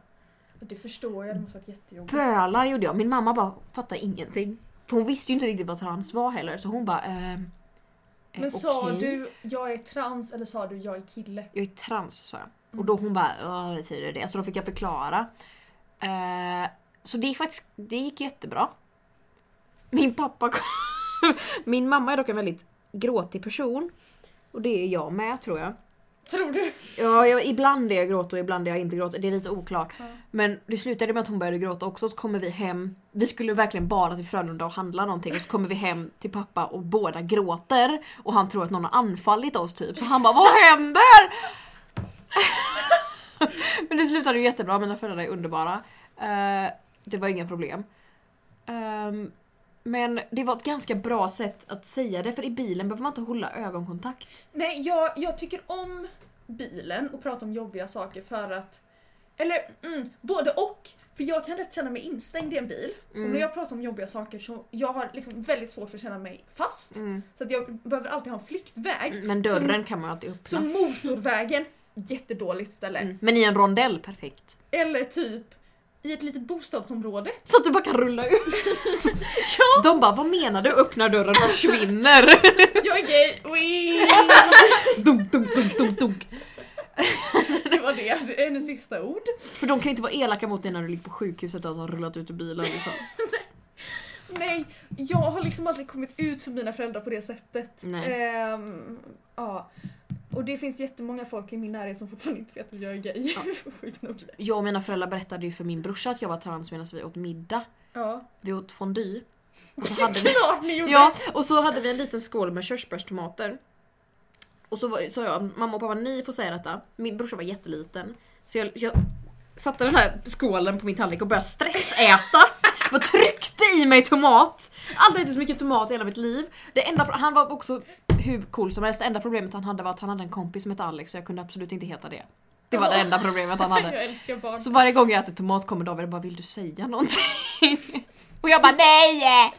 Det förstår jag, det måste ha varit jättejobbigt. Bölar gjorde jag. Min mamma bara fattade ingenting. Hon visste ju inte riktigt vad trans var heller så hon bara ehm, eh, Men sa okej. du jag är trans eller sa du jag är kille? Jag är trans sa jag. Och då hon bara vad betyder det? Så då fick jag förklara. Eh, så det gick faktiskt det gick jättebra. Min pappa Min mamma är dock en väldigt gråtig person. Och det är jag med tror jag. Tror du? Ja, jag, ibland är jag gråter och ibland är jag inte gråter. Det är lite oklart. Ja. Men det slutade med att hon började gråta också. Så kommer vi hem. Vi skulle verkligen bara till Frölunda och handla någonting. Och så kommer vi hem till pappa och båda gråter. Och han tror att någon har anfallit oss typ. Så han bara Vad händer? Men det slutade ju jättebra. Mina föräldrar är underbara. Eh, det var inga problem. Ehm, men det var ett ganska bra sätt att säga det. För i bilen behöver man inte hålla ögonkontakt. Nej, jag, jag tycker om bilen och prata om jobbiga saker för att... Eller mm, både och. För jag kan lätt känna mig instängd i en bil. Och Mm. när jag pratar om jobbiga saker så jag har liksom väldigt svårt för att känna mig fast. Mm. Så att jag behöver alltid ha en flyktväg. Men dörren kan man alltid öppna. Så motorvägen, jättedåligt ställe. Mm. Men i en rondell, perfekt. Eller typ i ett litet bostadsområde. Så att du bara kan rulla ut. De bara, vad menar du? Öppnar dörren och försvinner. Jag är gay! Dunk, dunk, dunk, dunk, dunk. Det var det, det är hennes sista ord. För de kan ju inte vara elaka mot dig när du ligger på sjukhuset och har rullat ut ur bilen liksom. Nej, jag har liksom aldrig kommit ut för mina föräldrar på det sättet. Nej. Ehm, ja. Och det finns jättemånga folk i min närhet som fortfarande inte vet att jag är gay. Nog. Jag och mina föräldrar berättade ju för min brorsa att jag var trans medan vi åt middag. Ja. Vi åt fondue. Och så hade vi, Klart ni gjorde! ja, och så hade vi en liten skål med körsbärstomater. Och så sa jag, mamma och pappa ni får säga detta. Min brorsa var jätteliten. Så jag, jag satte den här skålen på min tallrik och började stressäta. Jag tryckte i mig tomat. Aldrig ätit så mycket tomat i hela mitt liv. Det enda, han var också hur cool som helst. Det enda problemet han hade var att han hade en kompis som hette Alex så jag kunde absolut inte heta det. Det var det enda problemet han hade. Så varje gång jag äter tomat kommer David och bara vill du säga någonting? Och jag bara nej!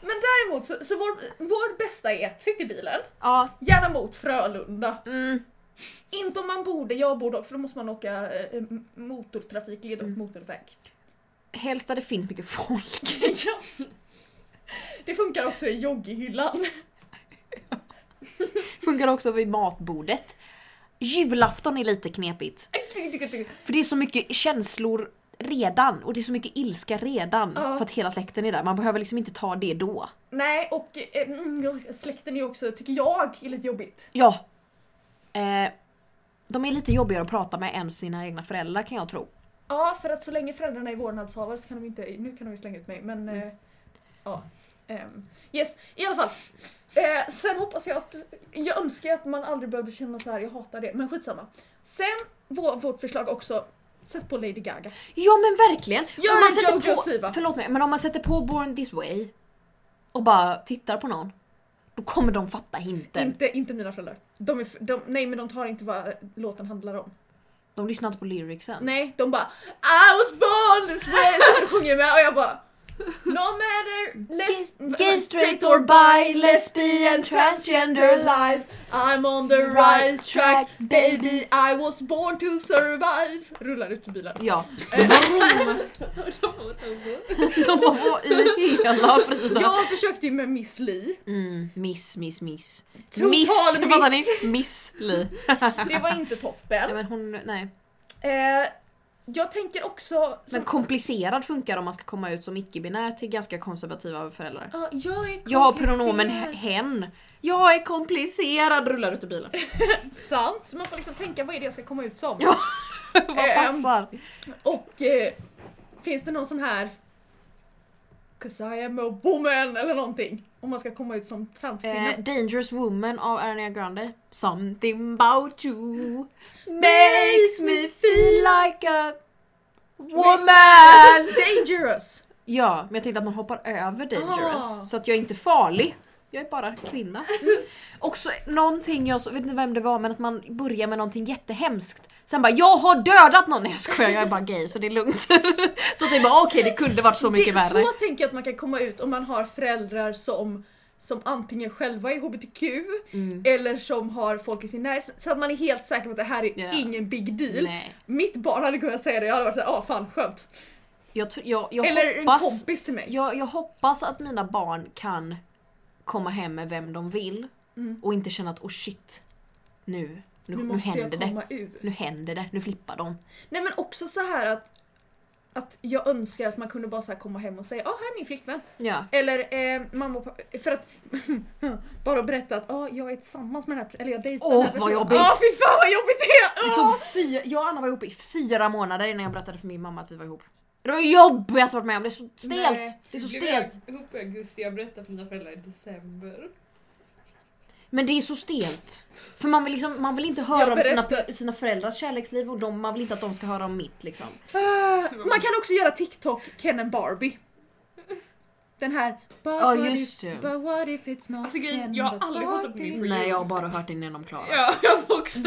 Men däremot så, så vår, vår bästa är, sitt i bilen, Ja, gärna mot Frölunda. mm, Inte om man borde, jag borde för då måste man åka eh, motortrafikled och Mm. motorväg. helst där det finns mycket folk. ja. Det funkar också i jogghyllan. Funkar också vid matbordet. Julafton är lite knepigt. För det är så mycket känslor redan och det är så mycket ilska redan Ja. för att hela släkten är där. Man behöver liksom inte ta det då. Nej, och eh, mm, släkten är också, tycker jag, är lite jobbigt. Ja. Eh, de är lite jobbigare att prata med än sina egna föräldrar kan jag tro. Ja, för att så länge föräldrarna är vårdnadshavare så kan de inte, nu kan de ju slänga ut mig men eh, ja. Ehm, yes, i alla fall. Eh, sen hoppas jag att, jag önskar att man aldrig behövde känna så här. jag hatar det, men skitsamma. Sen vår, vårt förslag också, sätt på Lady Gaga. Ja men verkligen! Gör Om man sätter Jojo på, Siva. Förlåt mig, men om man sätter på Born This Way och bara tittar på någon, då kommer de fatta hinten. Inte, inte mina föräldrar. De är, de, nej men de tar inte vad låten handlar om. De lyssnar inte på lyricsen. Nej, de bara I was born this way, så de sjunger med och jag bara No matter less, Gay, straight or bi, lesbian, transgender life I'm on the right track baby I was born to survive Rullar ut ur bilen. Ja, de var i hela Frida. jag försökte ju med Miss Li. Mm, miss, miss, miss. Total miss, miss. fattar ni? Miss Li. Det var inte Nej, toppen. men hon, nej. Eh, jag tänker också... Men komplicerad funkar om man ska komma ut som icke-binär till ganska konservativa föräldrar. Ja, jag är Jag har pronomen hen. Jag är komplicerad, rullar ut ur bilen. Sant, så man får liksom tänka vad är det jag ska komma ut som. Ja. Vad Ehm, passar? Och eh, finns det någon sån här Cause I am a woman eller någonting. Om man ska komma ut som transkvinna. Eh, Dangerous Woman av Ariana Grande. Something about you makes me feel like a woman. Dangerous! Ja, men jag tänkte att man hoppar över dangerous. Ah. Så att jag är inte farlig. Jag är bara kvinna. Också någonting jag så, vet inte vem det var men att man börjar med någonting jättehemskt. Sen bara jag har dödat någon! Nej jag skojar jag är bara gay så det är lugnt. så att jag bara okej det kunde varit så mycket det, värre. Så tänker jag att man kan komma ut om man har föräldrar som som antingen själva är HBTQ Mm. eller som har folk i sin närhet så att man är helt säker på att det här är Ja. ingen big deal. Nej. Mitt barn hade kunnat säga det, jag hade varit såhär, ah fan skönt. Jag, jag, jag, eller en hoppas, kompis till mig. jag, jag hoppas att mina barn kan komma hem med vem de vill Mm. och inte känna att oh shit nu, nu, Nu nu, måste jag händer det. komma ur. Nu händer det, nu flippar de. Nej men också så här att att jag önskar att man kunde bara så komma hem och säga ja här är min flickvän. Ja. Eller eh, mamma och pappa, för att bara berätta att ah, jag är tillsammans med den här eller jag dejtar Åh, här vad jobbigt. Ja fy fan vad jobbigt det är! Det Åh! tog fyra, jag och Anna var ihop i fyra månader innan jag berättade för min mamma att vi var ihop. Det var det jobbigaste jag varit med om, det är så stelt! Nej. Det är så stelt! var ihop i augusti, jag berättade för mina föräldrar i december. Men det är så stelt. För man vill, liksom, man vill inte höra om sina, sina föräldrars kärleksliv och de, man vill inte att de ska höra om mitt liksom. Ah, man kan också göra TikTok Ken and Barbie. Den här But, Ja, what just if, det. but what if it's not Alltså, grejen, jag har aldrig fattat Barbie? din Nej jag har bara hört den genom Klara. Ja, jag har också.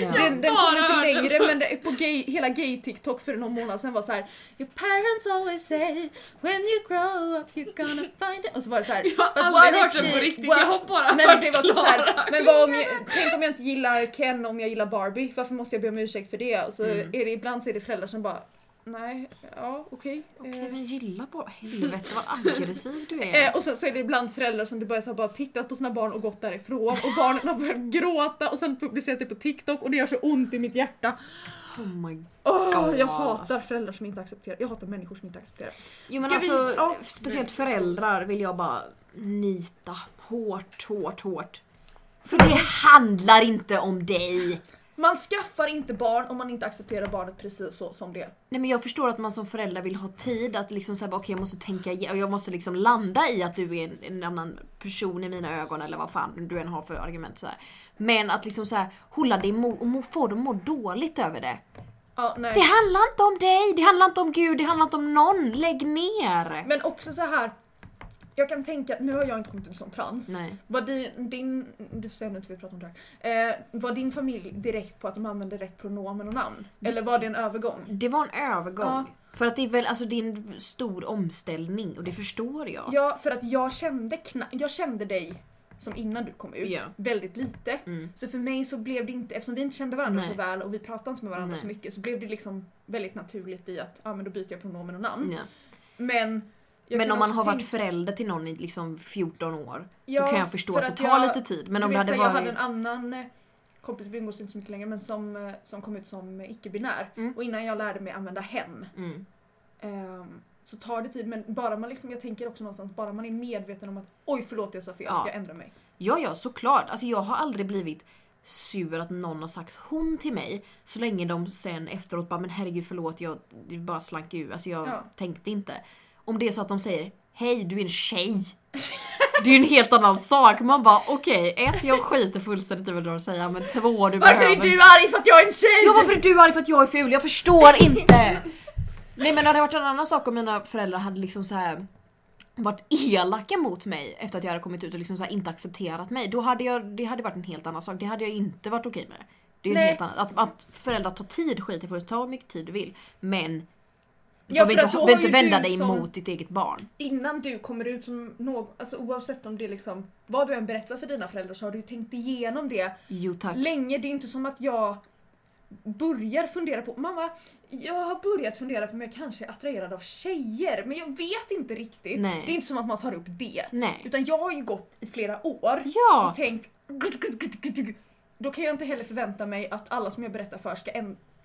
Ja. Den, den kom inte längre men det, på gay, hela gay-tiktok för någon månad sedan var så här. Your parents always say when you grow up you're gonna find it. Och så var det så här. Jag har "But aldrig hört den på riktigt, what- jag har bara Men hört det var typ så här, Klara. men vad om jag, tänk om jag inte gillar Ken om jag gillar Barbie, varför måste jag be om ursäkt för det? Och så Mm. är det ibland så är det föräldrar som bara nej, ja okej. Okej eh. men gilla bara, helvete vad aggressiv du är. Eh, och sen så är det ibland föräldrar som du bara har bara tittat på sina barn och gått därifrån och barnen har börjat gråta och sen publicerat det på TikTok och det gör så ont i mitt hjärta. Oh my God. jag hatar föräldrar som inte accepterar, jag hatar människor som inte accepterar. Jo men Ska vi- alltså, ja. speciellt föräldrar vill jag bara nita hårt, hårt, hårt. För det handlar inte om dig. Man skaffar inte barn om man inte accepterar barnet precis så som det är. Nej men jag förstår att man som förälder vill ha tid att liksom säga okej jag måste tänka och jag måste liksom landa i att du är en, en annan person i mina ögon eller vad fan du än har för argument så här. Men att liksom så här hålla dig och må, få dem må dåligt över det. Ja, nej. Det handlar inte om dig, det handlar inte om gud, det handlar inte om någon. Lägg ner! Men också så här. Jag kan tänka, nu har jag inte kommit ut som trans. Nej. Var din, din, du får säga nu inte vi pratar om det här. Eh, var din familj direkt på att de använde rätt pronomen och namn? Eller var det en övergång? Det var en övergång. Ja. För att det är väl, alltså det är en stor omställning och det förstår jag. Ja, för att jag kände, kna- jag kände dig som innan du kom ut Ja. väldigt lite. Mm. Så för mig så blev det inte, eftersom vi inte kände varandra Nej. så väl och vi pratade inte med varandra Nej. så mycket så blev det liksom väldigt naturligt i att ja men då byter jag pronomen och namn. Ja. Men jag Men om man har varit tänka- förälder till någon i liksom 14 år Ja, så kan jag förstå för att det att tar jag- lite tid. Men om det hade Jag varit... hade en annan eh, kompis, vi umgås inte så mycket längre, men som, eh, som kom ut som icke-binär. Mm. Och innan jag lärde mig använda hen Mm. ehm, så tar det tid. Men bara man liksom, jag tänker också någonstans, bara man är medveten om att oj förlåt jag sa fel, Ja. jag ändrar mig. Ja, ja, såklart. Alltså jag har aldrig blivit sur att någon har sagt hon till mig så länge de sen efteråt bara men herregud förlåt jag bara slank ur, alltså jag Ja. tänkte inte. Om det är så att de säger hej du är en tjej. Det är ju en helt annan sak. Man bara okej, ett jag skiter fullständigt i vad du har att säga men två du Varför behöver är du arg för att jag är en tjej? Ja varför är du arg för att jag är ful? Jag förstår inte! Nej men det hade varit en annan sak om mina föräldrar hade liksom så här varit elaka mot mig efter att jag hade kommit ut och liksom så inte accepterat mig. Då hade jag, det hade varit en helt annan sak. Det hade jag inte varit okej med. Det är en Nej. helt annan, att, att föräldrar tar tid skit i först, ta hur mycket tid du vill. Men du Ja, behöver inte, inte vända dig som- mot ditt eget barn. Innan du kommer ut som någon, alltså oavsett om det är liksom, vad du än berättar för dina föräldrar så har du tänkt igenom det Jo tack. länge. Det är inte som att jag börjar fundera på, mamma, jag har börjat fundera på om jag kanske är attraherad av tjejer, men jag vet inte riktigt. Nej. Det är inte som att man tar upp det. Nej. Utan jag har ju gått i flera år Ja! och tänkt. Då kan jag inte heller förvänta mig att alla som jag berättar för ska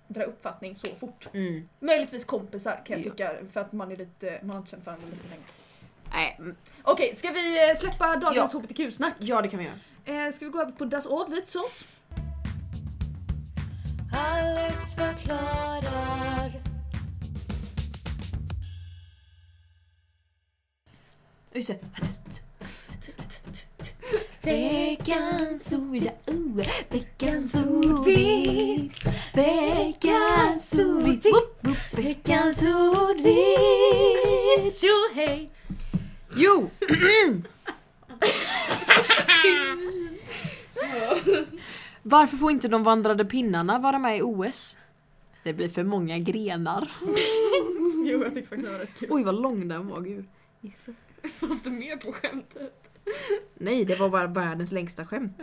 ändra uppfattning så fort. Mm. Möjligtvis kompisar kan jag Ja. tycka för att man är lite, man har inte känt varandra lite länge. Nej. mm. Okej, ska vi eh, släppa dagens Ja. hbtq-snack? Ja det kan vi göra. Eh, ska vi gå över på Das Ord vitsås? Alex förklarar. Just det. Veckans ord, ja, oh, veckans ordvits, veckans ordvits, veckans ordvits. Jo, hej! Jo! Varför får inte de vandrande pinnarna vara med i OS? Det blir för många grenar. Jo, jag tycker faktiskt det var rätt kul. Oj vad lång den var, gud. Jesus. Fanns det mer på skämtet? Nej, det var bara världens längsta skämt.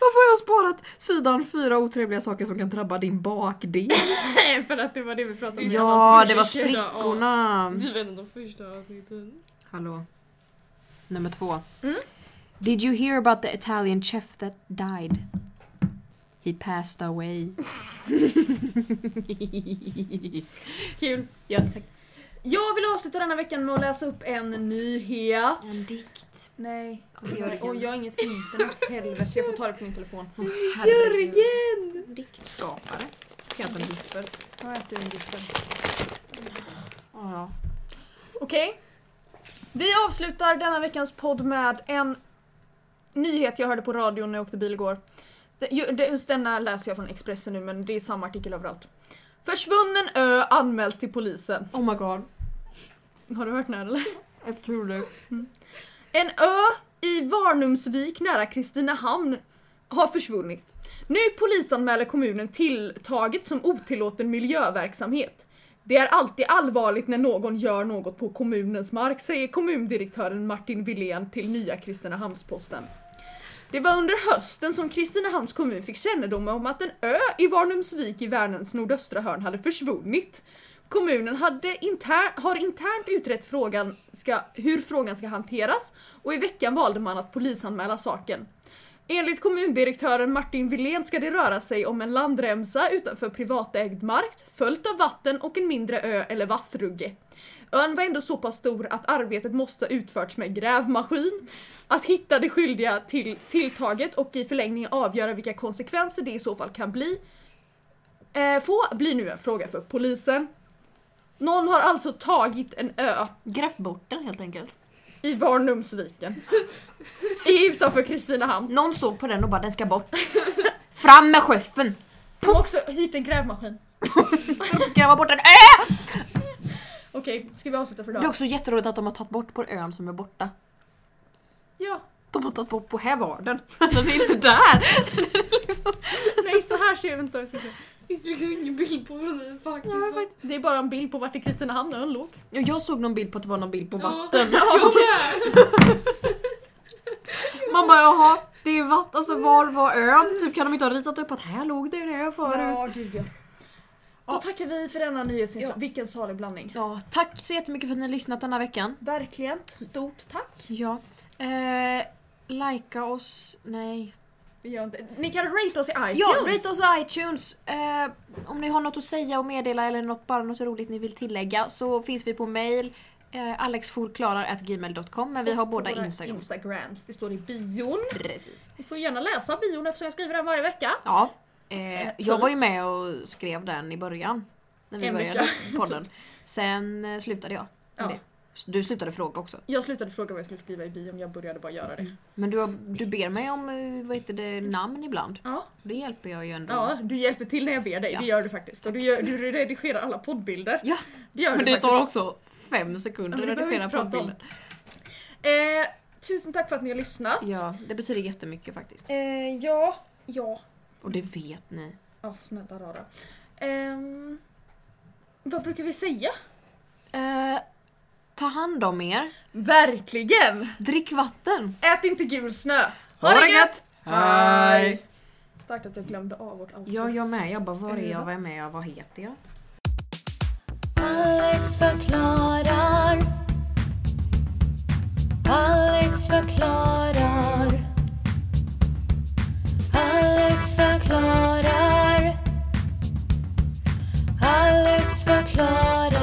Varför har jag sparat sidan fyra otrevliga saker som kan drabba din bakdel? För att det var det vi pratade om. Ja, det var sprickorna. De första avsnitten. Hallå. Nummer två. Mm. Did you hear about the Italian chef that died? He passed away. Kul. ja, tack. Jag vill avsluta denna veckan med att läsa upp en nyhet. En dikt. Nej. Jörgen. Och jag har inget internet. Helvete, jag får ta det på min telefon. Jörgen! Diktskapare. Kan jag ta en dikt för? Ja, jag äter en diskar. Ja, ja. Okej. Vi avslutar denna veckans podd med en nyhet jag hörde på radion när jag åkte bil igår. Just denna läser jag från Expressen nu men det är samma artikel överallt. Försvunnen ö anmäls till polisen. Oh my god. Har du hört den här eller? Jag tror det. En ö i Varnumsvik nära Kristinehamn har försvunnit. Nu polisanmäler kommunen tilltaget som otillåten miljöverksamhet. Det är alltid allvarligt när någon gör något på kommunens mark, säger kommundirektören Martin Wilén till Nya Kristinehamns-Posten. Det var under hösten som Kristinehamns kommun fick kännedom om att en ö i Varnumsvik i Vänerns nordöstra hörn hade försvunnit. Kommunen hade inter- har internt utrett frågan ska, hur frågan ska hanteras och i veckan valde man att polisanmäla saken. Enligt kommundirektören Martin Wilén ska det röra sig om en landremsa utanför privatägd mark följt av vatten och en mindre ö eller vastrugge. Ön var ändå så pass stor att arbetet måste ha utförts med grävmaskin. Att hitta det skyldiga till tilltaget och i förlängningen avgöra vilka konsekvenser det i så fall kan bli eh, få blir nu en fråga för polisen. Någon har alltså tagit en ö Grävt bort den helt enkelt. i Varnumsviken. I utanför Kristinehamn. Någon såg på den och bara den ska bort. Fram med skeffen! De har också hyrt en grävmaskin. Gräva bort en ö! Okej, ska vi avsluta för Det är idag? också jätteroligt att de har tagit bort på ön som är borta. Ja. De har tagit bort på här var den. Den är inte där. Nej, så här ser det inte ut. finns det liksom ingen bild på vad det är faktiskt. Ja, Det är bara en bild på vart i Kristinehamn ön låg. Ja, Jag såg någon bild på att det var någon bild på vatten. Ja, Man bara jaha, det är vatten, alltså var var ön? Typ kan de inte ha ritat upp att här låg det en ö förut? Ja, gud ja. Då Ja. tackar vi för denna nyhetsinslag. Ja. Vilken salig blandning. Ja, tack så jättemycket för att ni har lyssnat denna veckan. Verkligen. Stort tack. Ja. Eh, Likea oss, nej. Vi gör inte- Ni kan rate oss i iTunes. Ja, rate oss i iTunes. Eh, om ni har något att säga och meddela eller något, bara något roligt ni vill tillägga så finns vi på mail eh, alexforklarar.gmail.com men vi har båda Instagram. Instagrams. Det står i bion. Precis. Ni får gärna läsa bion eftersom jag skriver den varje vecka. Ja. Eh, Eh, jag var ju med och skrev den i början. När vi En började vecka. podden. Sen eh, slutade jag med Ja. det. Du slutade fråga också. Jag slutade fråga vad jag skulle skriva i bion, jag började bara göra det. Men du, har, du ber mig om eh, vad heter det, namn ibland. Ja, Det hjälper jag ju ändå. ja, du hjälper till när jag ber dig, Ja. det gör du faktiskt. Och du, gör, du redigerar alla poddbilder. Ja, Det gör Men det tar faktiskt. också fem sekunder Ja, att redigera poddbilden. Eh, tusen tack för att ni har lyssnat. Ja, det betyder jättemycket faktiskt. Eh, ja, ja. Och det vet ni. Ja, snälla rara. Ehm, vad brukar vi säga? Eh, ta hand om er. Verkligen! Drick vatten. Ät inte gul snö. Ha, det gött! Hej! Starkt att jag glömde av vårt outfit. Ja, jag med. Jag bara, var är jag? Vem är jag? Vad heter jag? Alex förklarar. Alex förklarar. Alex förklarar. Alex förklarar.